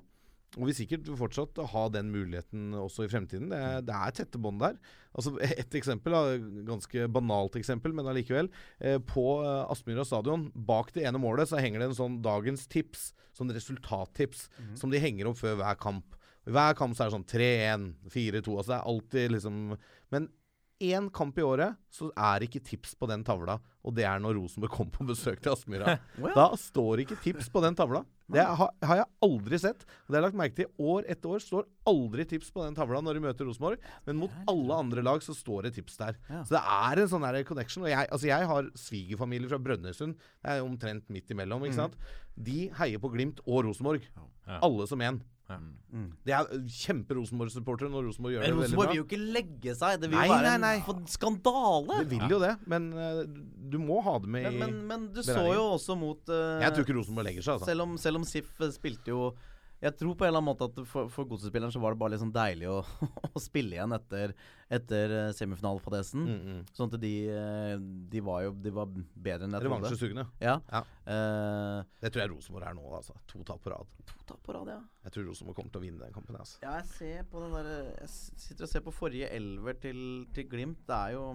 Og vil sikkert fortsatt ha den muligheten også i fremtiden. Det, det er tette bånd der. Altså Et eksempel, ganske banalt eksempel, men allikevel. Eh, på eh, Aspmyra stadion, bak det ene målet, så henger det en sånn dagens tips, sånn resultattips, mm -hmm. som de henger opp før hver kamp. Hver kamp så er det sånn 3-1, 4-2. Altså det er alltid liksom Men én kamp i året, så er ikke tips på den tavla. Og det er når Rosenborg kom på besøk til Aspmyra. Da står ikke tips på den tavla. Det har, har, jeg aldri sett. Det har jeg lagt merke til År etter år står aldri tips på den tavla når de møter Rosenborg. Men mot alle andre lag så står det tips der. Så det er en sånn connection. Og jeg, altså jeg har svigerfamilie fra Brønnøysund. Det er omtrent midt imellom. ikke mm. sant? De heier på Glimt og Rosenborg. Alle som én. Ja. Mm. mm. Det er kjempe-Rosenborg-supportere når Rosenborg gjør men det veldig bra. Rosenborg vil jo ikke legge seg. Det vil nei, jo være nei, nei. en skandale. Det vil jo det, men uh, du må ha det med men, men, men du så jo også mot uh, Jeg tror ikke Rosenborg legger seg, altså. Selv om, selv om Sif spilte jo jeg tror på en eller annen måte at for, for godsespilleren så var det bare sånn deilig å, å spille igjen etter, etter eh, semifinalefadesen. Mm, mm. Sånn at de, eh, de var jo de var bedre enn jeg trodde. Revansjesugne. Ja. Ja. Uh, Det tror jeg Rosenborg er nå, altså. To tap på rad. to tap på rad, ja. Jeg tror Rosenborg kommer til å vinne den kampen. Altså. Ja, jeg ser på den der Jeg sitter og ser på forrige elver til, til Glimt. Det er jo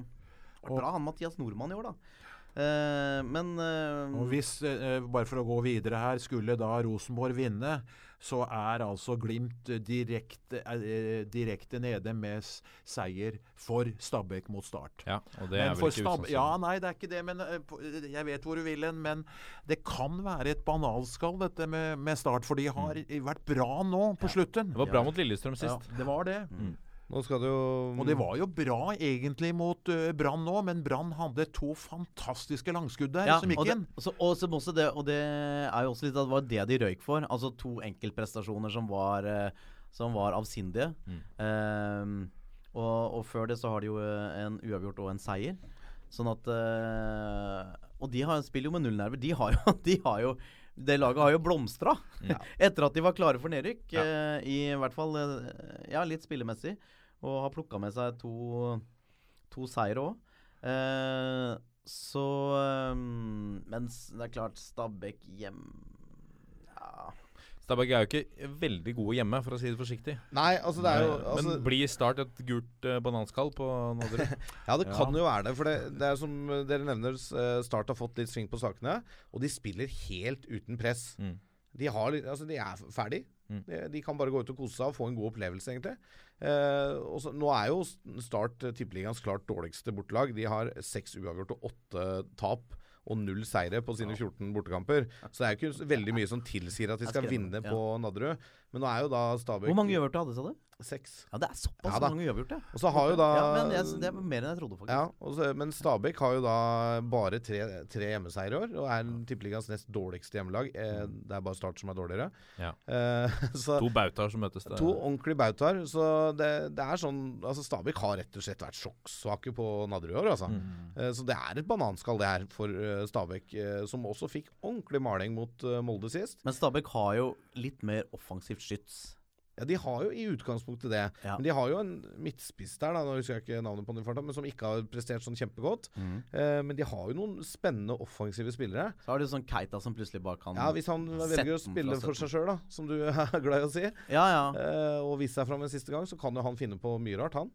det bra han Mathias Nordmann i år, da. Uh, men uh, Og hvis, uh, bare for å gå videre her, skulle da Rosenborg vinne, så er altså Glimt direkte, eh, direkte nede med seier for Stabæk mot Start. Ja, og det er vel ikke Stab. Ja, nei, det er ikke det. Men eh, jeg vet hvor du vil hen. Men det kan være et banalskall, dette med, med Start. For de har vært bra nå på slutten. Det var bra mot Lillestrøm sist. Ja, det var det. Nå skal det jo Og det var jo bra egentlig mot uh, Brann nå, men Brann hadde to fantastiske langskudd der som gikk og det, inn. så, og, også det, og det er jo også litt at det var det de røyk for. Altså to enkeltprestasjoner som var, eh, som var avsindige. Ehm, og, og før det så har de jo eh, en uavgjort og en seier. Sånn at uh, Og de har, spiller jo med nullnerver. De har jo, de har jo det laget har jo blomstra etter at de var klare for nedrykk. eh, I hvert fall uh, ja, litt spillemessig. Og har plukka med seg to, to seire òg. Eh, så um, Mens det er klart, Stabæk hjem Ja. Stabæk er jo ikke veldig gode hjemme, for å si det forsiktig. Nei, altså det er jo altså, Men blir Start et gult uh, bananskall på Nadderud? Ja, det kan jo være det. For det, det er som dere nevner, eh, Start har fått litt sving på sakene. Og de spiller helt uten press. Mm. De, har, altså, de er ferdig. Mm. De, de kan bare gå ut og kose seg og få en god opplevelse, egentlig. Eh, også, nå er jo Start eh, tippeligaens klart dårligste bortelag. De har seks uavgjort og åtte tap. Og null seire på sine 14 bortekamper. Så det er jo ikke veldig mye som tilsier at de skal vinne på Nadderud. Men nå er jo da Stabæk Hvor mange uavgjorte hadde, sa du? Seks. Ja, det er såpass Ja mange uavgjorte. Og så har jo da Ja, men jeg, Det er mer enn jeg trodde, faktisk. Ja, og så, men Stabæk har jo da bare tre, tre hjemmeseiere i år, og er tippeligaens nest dårligste hjemmelag. Eh, det er bare Start som er dårligere. Ja. Eh, så To bautaer som møtes der. to ordentlige bautaer. Så det, det er sånn Altså Stabæk har rett og slett vært sjokksvake på Nadderud i år, altså. Eh, så det er et bananskall, det her, for eh, Stabæk, eh, som også fikk ordentlig maling mot uh, Molde sist. Men Stabæk har jo litt mer offensivt skyts. Ja, De har jo i utgangspunktet det, Ja. men de har jo en midtspiss der, da, nå husker jeg ikke navnet på den i farta, men som ikke har prestert sånn kjempegodt. Mm. Eh, men de har jo noen spennende offensive spillere. Så har du sånn Keita som plutselig bare kan Ja, Hvis han velger å spille for seg sjøl, som du er glad i å si, Ja, ja. eh, og vise seg fram en siste gang, så kan jo han finne på mye rart, han.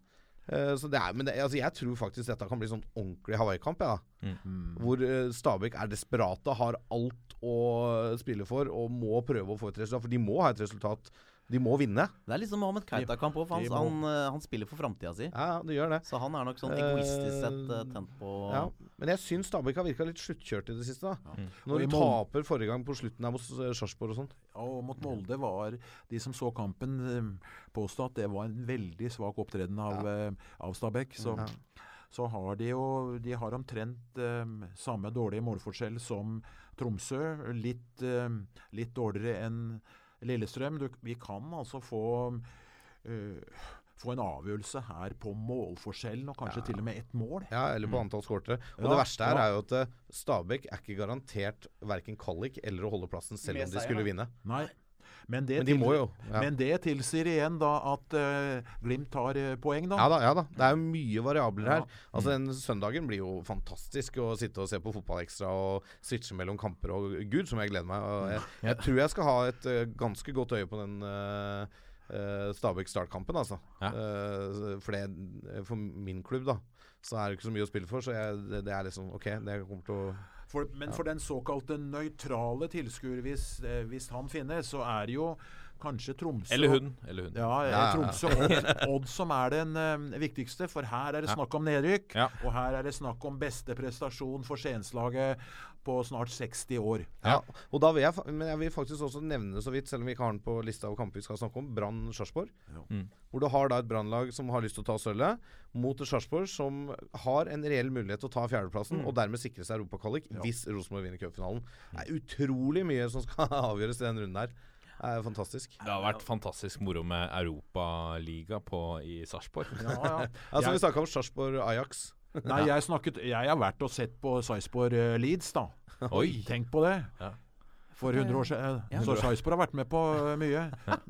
Eh, så det er, men det, altså, jeg tror faktisk dette kan bli sånn ordentlig Hawaii-kamp. Ja, mm. Hvor eh, Stabæk er desperate, har alt å spille for og må prøve å få et resultat. For de må ha et resultat. De må vinne. Det er liksom Mohammed Keita-kamp òg, han, må- han, eh, han spiller for framtida si. Ja, ja, det gjør det. Så han er nok sånn egoistisk sett uh, tent på Ja, men jeg syns Stabæk har virka litt sluttkjørt i det siste. da Ja. Når i de taper forrige gang på slutten her mot eh, Sarpsborg og sånn. Og mot Molde var de som så kampen, påstå at det var en veldig svak opptreden av, ja. av Stabæk. Så, Ja. så har de jo De har omtrent um, samme dårlige målforskjell som Tromsø. Litt, um, litt dårligere enn Lillestrøm. Du, vi kan altså få uh, få en avgjørelse her på målforskjellen, og kanskje til og med ett mål. Ja, eller på antall skårtere. Og Ja, det verste her ja. er jo at eh, Stabæk er ikke garantert verken kvalik eller å holde plassen selv om de skulle vinne. Nei. Men det, Men de til- må jo. Ja. men det tilsier igjen da at uh, Glimt tar uh, poeng, da. Ja da, ja da. Det er jo mye variabler her. Altså Den søndagen blir jo fantastisk å sitte og se på Fotballekstra og switche mellom kamper. Og gud, som jeg gleder meg. Jeg, jeg tror jeg skal ha et uh, ganske godt øye på den Stabæk Start-kampen, altså. Ja. For, det, for min klubb, da, så er det ikke så mye å spille for. Så jeg, det, det er liksom OK, det kommer til å For, men for den såkalte nøytrale tilskuer, hvis, eh, hvis han finnes, så er det jo kanskje Tromsø Eller hun. Eller hun. Ja, eh, Ja, ja, ja. Tromsø Odd, Odd som er den uh, viktigste, for her er det snakk om nedrykk. Ja. Og her er det snakk om beste prestasjon for Skienslaget på snart 60 år. Ja, og da vil jeg, men jeg vil faktisk også nevne så vidt, selv om vi ikke har den på lista av kamper vi skal snakke om, Brann Sarpsborg. Mm. Hvor du har da et brannlag som har lyst til å ta sølvet, mot et Sarpsborg som har en reell mulighet til å ta fjerdeplassen, og dermed sikre seg europakvalik hvis Rosenborg vinner cupfinalen. Det er utrolig mye som skal avgjøres i den runden her. Det er fantastisk. Det har vært fantastisk moro med Europaliga på i Sarpsborg. Ja, ja. Altså Vi snakka om Sarpsborg-Ajax. Nei, jeg snakket Jeg har vært og sett på Sarpsborg eh, Leeds, da. Oi! Tenk på det. Ja. For 100 år siden. Ja. Så Sarpsborg har vært med på eh, mye.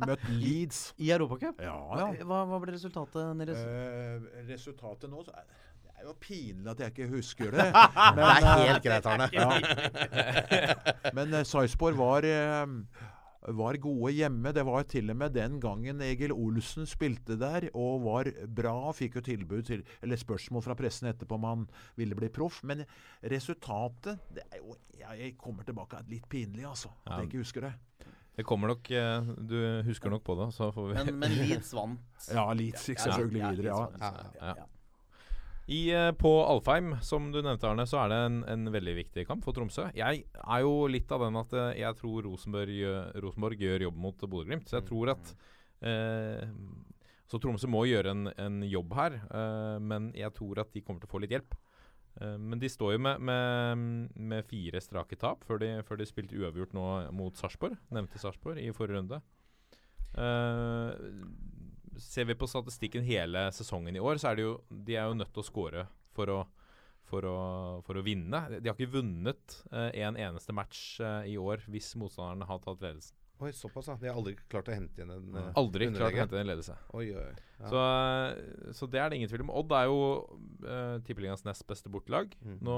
Møtt Leeds. I Europacup? Ja, ja. hva, hva ble resultatet deres? Eh, resultatet nå så er, Det er jo pinlig at jeg ikke husker det. Men, Det er eh, helt greit, Arne. ja. Men eh, Sarpsborg var, eh, var gode hjemme. Det var til og med den gangen Egil Olsen spilte der og var bra. Fikk jo tilbud til, eller spørsmål fra pressen etterpå om han ville bli proff. Men resultatet det er jo, Jeg kommer tilbake litt pinlig, altså. At Ja. jeg ikke husker det. Det kommer nok eh, Du husker nok på det, så får vi Men, men Leeds vant. Ja, Leeds gikk selvfølgelig Ja, videre, ja. Ja, ja. I, eh, på Alfheim, som du nevnte, Arne, så er det en, en veldig viktig kamp for Tromsø. Jeg er jo litt av den at eh, jeg tror Rosenborg, Rosenborg gjør jobb mot Bodø-Glimt. Så jeg tror at eh, Så Tromsø må gjøre en, en jobb her, eh, men jeg tror at de kommer til å få litt hjelp. Eh, men de står jo med, med, med fire strake tap før de, før de spilte uavgjort nå mot Sarpsborg. Nevnte Sarpsborg i forrige runde. Eh, ser vi på statistikken hele sesongen i år, så er det jo De er jo nødt til å score for å, for å, for å vinne. De har ikke vunnet eh, en eneste match eh, i år hvis motstanderne har tatt ledelsen. Oi, såpass, ja. De har aldri klart å hente inn en eh, Aldri klart å hente igjen en ledelse. Oi, oi. Ja. Så, eh, så det er det ingen tvil om. Odd er jo uh, tippeligas nest beste bortelag. Mm. Nå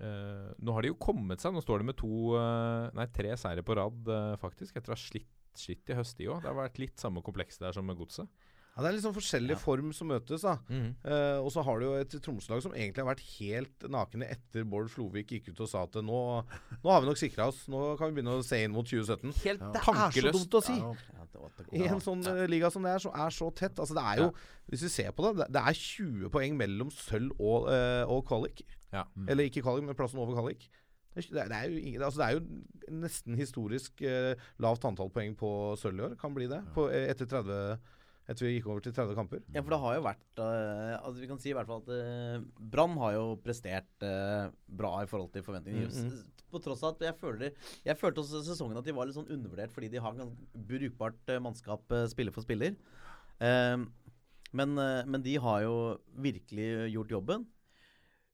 uh, Nå har de jo kommet seg. Nå står de med to uh, Nei, tre seire på rad, eh, faktisk. Etter å ha slitt, slitt i høst, de òg. Det har vært litt samme kompleks der som med Godset. ja, det er sånn forskjellig Ja. form som møtes, da. Eh, og så har du jo et Tromsø-lag som egentlig har vært helt nakne etter Bård Flovik gikk ut og sa at nå, nå har vi nok sikra oss. Nå kan vi begynne å se inn mot 2017. Helt Det er så dumt å si. Ja. Ja, det det I en sånn eh, liga som det er, som er så tett. Altså det er jo, Hvis vi ser på det, det- er 20 poeng mellom sølv og, uh, og kvalik. Ja. Eller ikke kvalik, men plassen over kvalik. Det er, det er, jo, ingen- altså det er jo nesten historisk eh, lavt antall poeng på sølv i år. Kan bli det. På, eh, etter, 30, etter vi gikk over til 30 kamper. Ja, for det har jo vært uh, Altså Vi kan si i hvert fall at uh, Brann har jo prestert uh, bra i forhold til forventningene. Mm, -hmm. På tross av at jeg føler Jeg følte også sesongen at de var litt sånn undervurdert fordi de har brukbart uh, mannskap spiller for spiller. Ehm, men, men de har jo virkelig gjort jobben.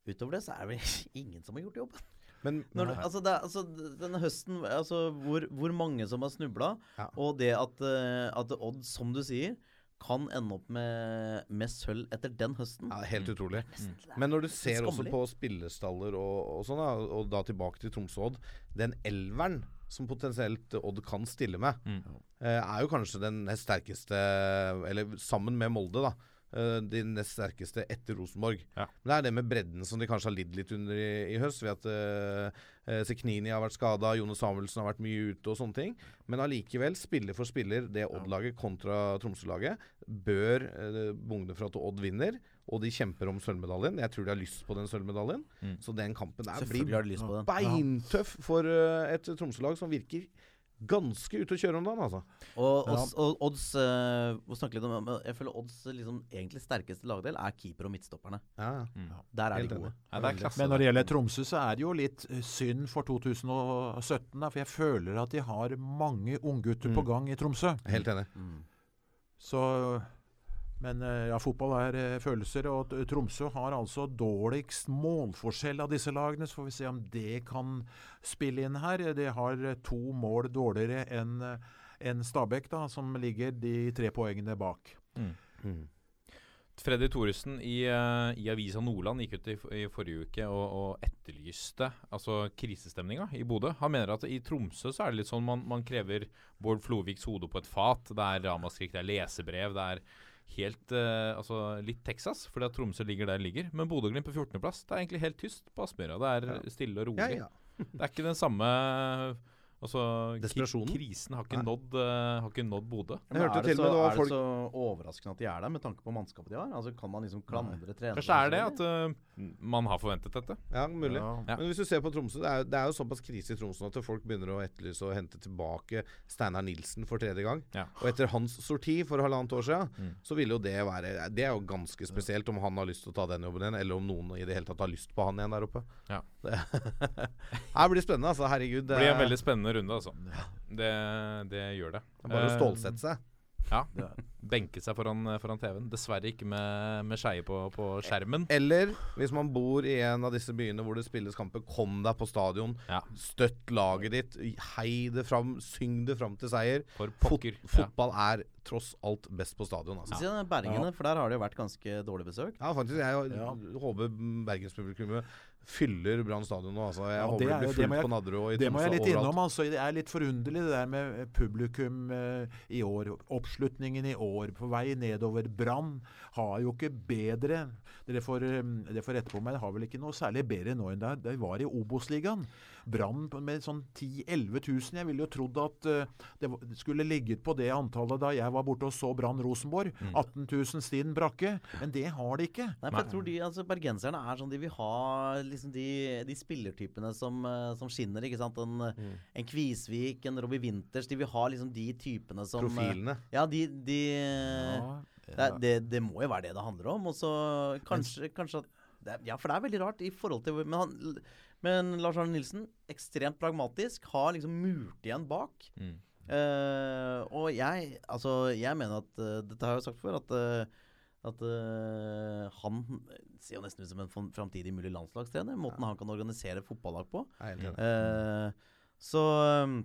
Utover det så er det vel ingen som har gjort jobben. Men Når, altså, det, altså denne høsten altså, hvor, hvor mange som har snubla, Ja. og det at, eh, at Odd, som du sier, kan ende opp med, med sølv etter den høsten. ja, Helt Mm. Men når du ser også på spillestaller og, og sånn, og da tilbake til Tromsø-Odd Den elveren som potensielt Odd kan stille med, Mm. eh, er jo kanskje den sterkeste Eller sammen med Molde, da. Eh, de nest sterkeste etter Rosenborg. Ja. Men det er det med bredden som de kanskje har lidd litt under i, i høst. Ved at uh, Seknini har vært skada, Jone Samuelsen har vært mye ute og sånne ting. Men allikevel, spiller for spiller, det Odd-laget kontra Tromsø-laget, bør uh, bugne for at Odd vinner. Og de kjemper om sølvmedaljen. Jeg tror de har lyst på den sølvmedaljen. Mm. Så den kampen der blir beintøff for uh, et Tromsø-lag som virker ganske ute å kjøre om dagen, altså. Og, og, og Odds eh, må snakke litt om, Jeg føler Odds liksom, egentlig sterkeste lagdel er keeper og midtstopperne. Ja, ja. Mm. Der er Helt de gode. Ja, er klasse. Men når det gjelder Tromsø, så er det jo litt eh, synd for 2017. Da, for jeg føler at de har mange unggutter på Mm. gang i Tromsø. Helt enig. Så Men eh, ja, fotball er eh, følelser, og Tromsø har altså dårligst målforskjell av disse lagene. Så får vi se om det kan spille inn her. De har eh, to mål dårligere enn en Stabæk, da, som ligger de tre poengene bak. Mm. Freddy Thoresen i, i Avisa Nordland gikk ut i, i forrige uke og, og etterlyste altså krisestemninga i Bodø. Han mener at i Tromsø så er det litt sånn man, man krever Bård Floviks hode på et fat. Det er ramaskrik, det er lesebrev, det er helt eh, Altså litt Texas, fordi at Tromsø ligger der det ligger. Men Bodø-Glimt på 14.-plass, det er egentlig helt tyst på Aspmyra. Det er Ja. stille og Ja, rolig. ja. Det er ikke den samme Altså, Desperasjonen? Krisen har ikke Nei. nådd, uh, har ikke nådd Bodø. Jeg hørte er det, til så, og med det var er folk det så overraskende at de er der, med tanke på mannskapet de har? Altså Kan man liksom klandre treneren? Kanskje er det at uh, man har forventet dette. Ja, mulig. Ja. Ja. Men hvis du ser på Tromsø, det er, det er jo såpass krise i Tromsø at folk begynner å etterlyse og hente tilbake Steinar Nilsen for tredje gang. Ja. Og etter hans sorti for halvannet år siden, Mm. så ville jo det være Det er jo ganske spesielt om han har lyst til å ta den jobben igjen, eller om noen i det hele tatt har lyst på han igjen der oppe. Ja. Det, det blir spennende, altså. Herregud. Det blir en veldig spennende runde, altså. Det, det gjør det. det er bare å Eh, stålsette seg. Ja. Benke seg foran, foran TV-en. Dessverre ikke med, med skeie på, på skjermen. Eller hvis man bor i en av disse byene hvor det spilles kamper, kom deg på stadion. Ja. Støtt laget ditt. Hei det fram. Syng det fram til seier. For Fot pokker. Ja. fotball er tross alt best på stadion. Altså. Ja. Bergene, for der har det jo vært ganske dårlig besøk. Ja, faktisk. Jeg håper bergenspublikummet fyller Brann stadion nå. Altså. Jeg Ja, håper det det blir fullt jeg- på Nadderud og i Det må Tromsø jeg litt overalt. innom. altså. Det er litt forunderlig det der med publikum eh, i år. Oppslutningen i år på vei nedover. Brann har jo ikke bedre Dere får, eh, dere får rette på meg, det har vel ikke noe særlig bedre nå enn det det var i Obos-ligaen. Brann med sånn 10 000-11 000. Jeg ville jo trodd at eh, det skulle ligget på det antallet da jeg var borte og så Brann Rosenborg. 18 000 Stien Brakke. Men det har de ikke. Nei, for jeg tror de, altså Bergenserne er sånn De vil ha liksom de, de spillertypene som, eh, som skinner. ikke sant? En, Mm. en Kvisvik, en Robbie Winters. De vil ha liksom de typene som eh, Profilene. Ja, de, de det, er- det, det må jo være det det handler om. Og så kanskje, kanskje at det Ja, for det er veldig rart i forhold til Men, han, men Lars Arne Nilsen, ekstremt pragmatisk, har liksom murt igjen bak. Mm. Uh, og jeg Altså, jeg mener at uh, Dette har jeg sagt før, at uh, at han ser jo nesten ut som en framtidig mulig landslagstrener. Måten han kan organisere fotballag på. Så um,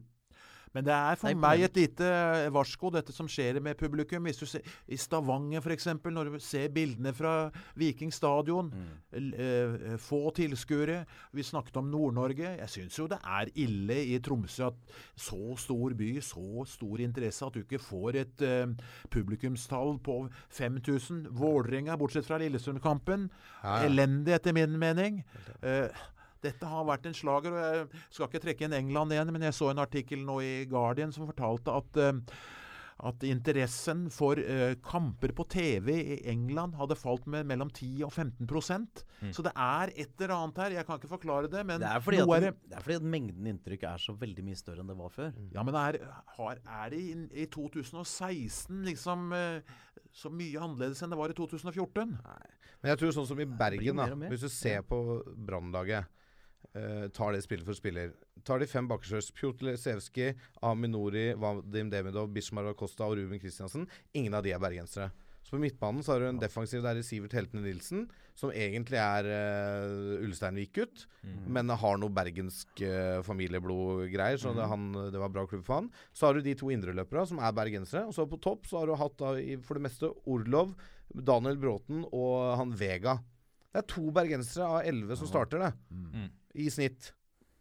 Men det er for Det er meg et lite varsko, dette som skjer med publikum. Hvis du ser I Stavanger, f.eks., når du ser bildene fra Viking stadion. l- eh, få tilskuere. Vi snakket om Nord-Norge. Jeg syns jo det er ille i Tromsø at så stor by, så stor interesse, at du ikke får et uh, publikumstall på 5000. Vålerenga, bortsett fra Lillestrøm-kampen, Ja, ja. elendig etter min mening. Eh, dette har vært en slager, og jeg skal ikke trekke inn England igjen, men jeg så en artikkel nå i Guardian som fortalte at eh, at interessen for uh, kamper på TV i England hadde falt med mellom 10 og 15 mm. Så det er et eller annet her. Jeg kan ikke forklare det, men det, er fordi noe at, er det. det er fordi at mengden inntrykk er så veldig mye større enn det var før. Ja, men er, har, er det i, i 2016 liksom uh, så mye annerledes enn det var i 2014? Men jeg tror sånn som i Bergen, da, hvis du ser på Brannlaget eh, Tar det spiller for spiller. Tar de fem bakerstørs Pjotr Lesevskij, Aminori, Vadim Demidov, Bishmar Acosta og Ruben Kristiansen. Ingen av de er bergensere. Så på midtbanen så har du en defensiv der i Sivert Heltene Nilsen, som egentlig er uh, Ulsteinvik-gutt, men har noe bergensk uh, familieblod-greier, så det, han, det var bra klubb for han. Så har du de to indreløpere som er bergensere, og så på topp så har du hatt da, i, for det meste Orlov, Daniel Bråten og han Vega. Det er to bergensere av elleve som starter det, Mm. I snitt.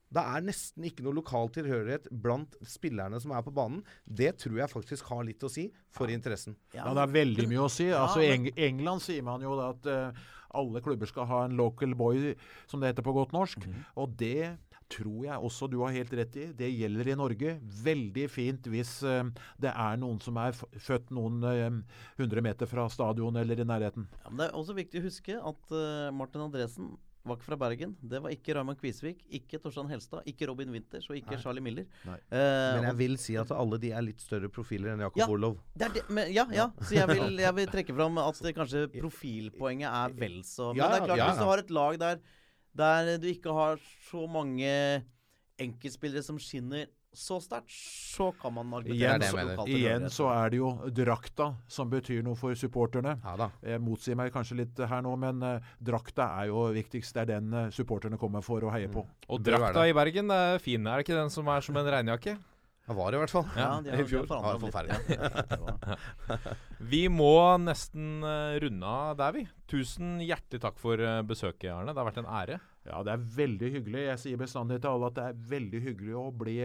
Det er nesten ikke noe lokal tilhørighet blant spillerne som er på banen. Det tror jeg faktisk har litt å si for interessen. Ja, det er veldig mye å si. Altså, I Eng England sier man jo da at uh, alle klubber skal ha en local boy, som det heter på godt norsk. Og det tror jeg også du har helt rett i. Det gjelder i Norge. Veldig fint hvis uh, det er noen som er f født noen hundre hundre meter fra stadion eller i nærheten. Ja, men det er også viktig å huske at uh, Martin Andresen var ikke fra Bergen. Det var ikke Raymond Kvisvik, ikke Torstein Helstad, ikke Robin Winters og ikke Charlie Miller. Nei. Eh, Men jeg vil si at alle de er litt større profiler enn Jakob Ja. Orlov. det det, men, ja, ja. Så jeg vil, jeg vil trekke fram at det kanskje profilpoenget er vel så Men Ja, det er klart, ja, hvis du har et lag der, der du ikke har så mange enkeltspillere som skinner så sterkt, så kan man argumentere Igjen, mener. Igjen så er det jo drakta som betyr noe for supporterne. Ja da. Jeg motsier meg kanskje litt her nå, men uh, drakta er jo viktigst. Det er den uh, supporterne kommer for å heie på. Og drakta i Bergen er fin, er det ikke den som er som en regnjakke? Det var det i hvert fall. Ja, de har, I fjor. de har Ja, forferdelig. litt. Ja, Vi må nesten eh, runde av der, vi. Tusen hjertelig takk for besøket, Arne. Det har vært en ære. Ja, det er veldig hyggelig. Jeg sier bestandig til alle at det er veldig hyggelig å bli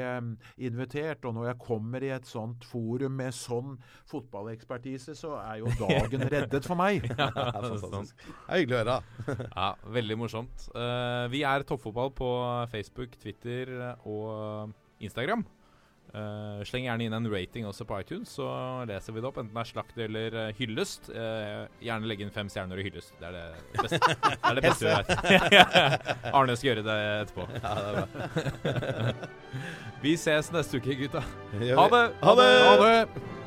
invitert. Og når jeg kommer i et sånt forum med sånn fotballekspertise, så er jo dagen reddet for meg. Det er fantastisk. Det er hyggelig å høre. Ja, Veldig morsomt. Uh, vi er Toppfotball på Facebook, Twitter eh, og Instagram. Eh, sleng gjerne inn en rating også på iTunes, så leser vi det opp. Enten det er slakt eller uh, hyllest. Uh, gjerne legge inn fem stjerner og hyllest. Det er det beste, det er det beste vi vet. Arne skal gjøre det etterpå. Ja, det er bra. Vi ses neste uke, gutta. Ha det! Ha det! Ha det!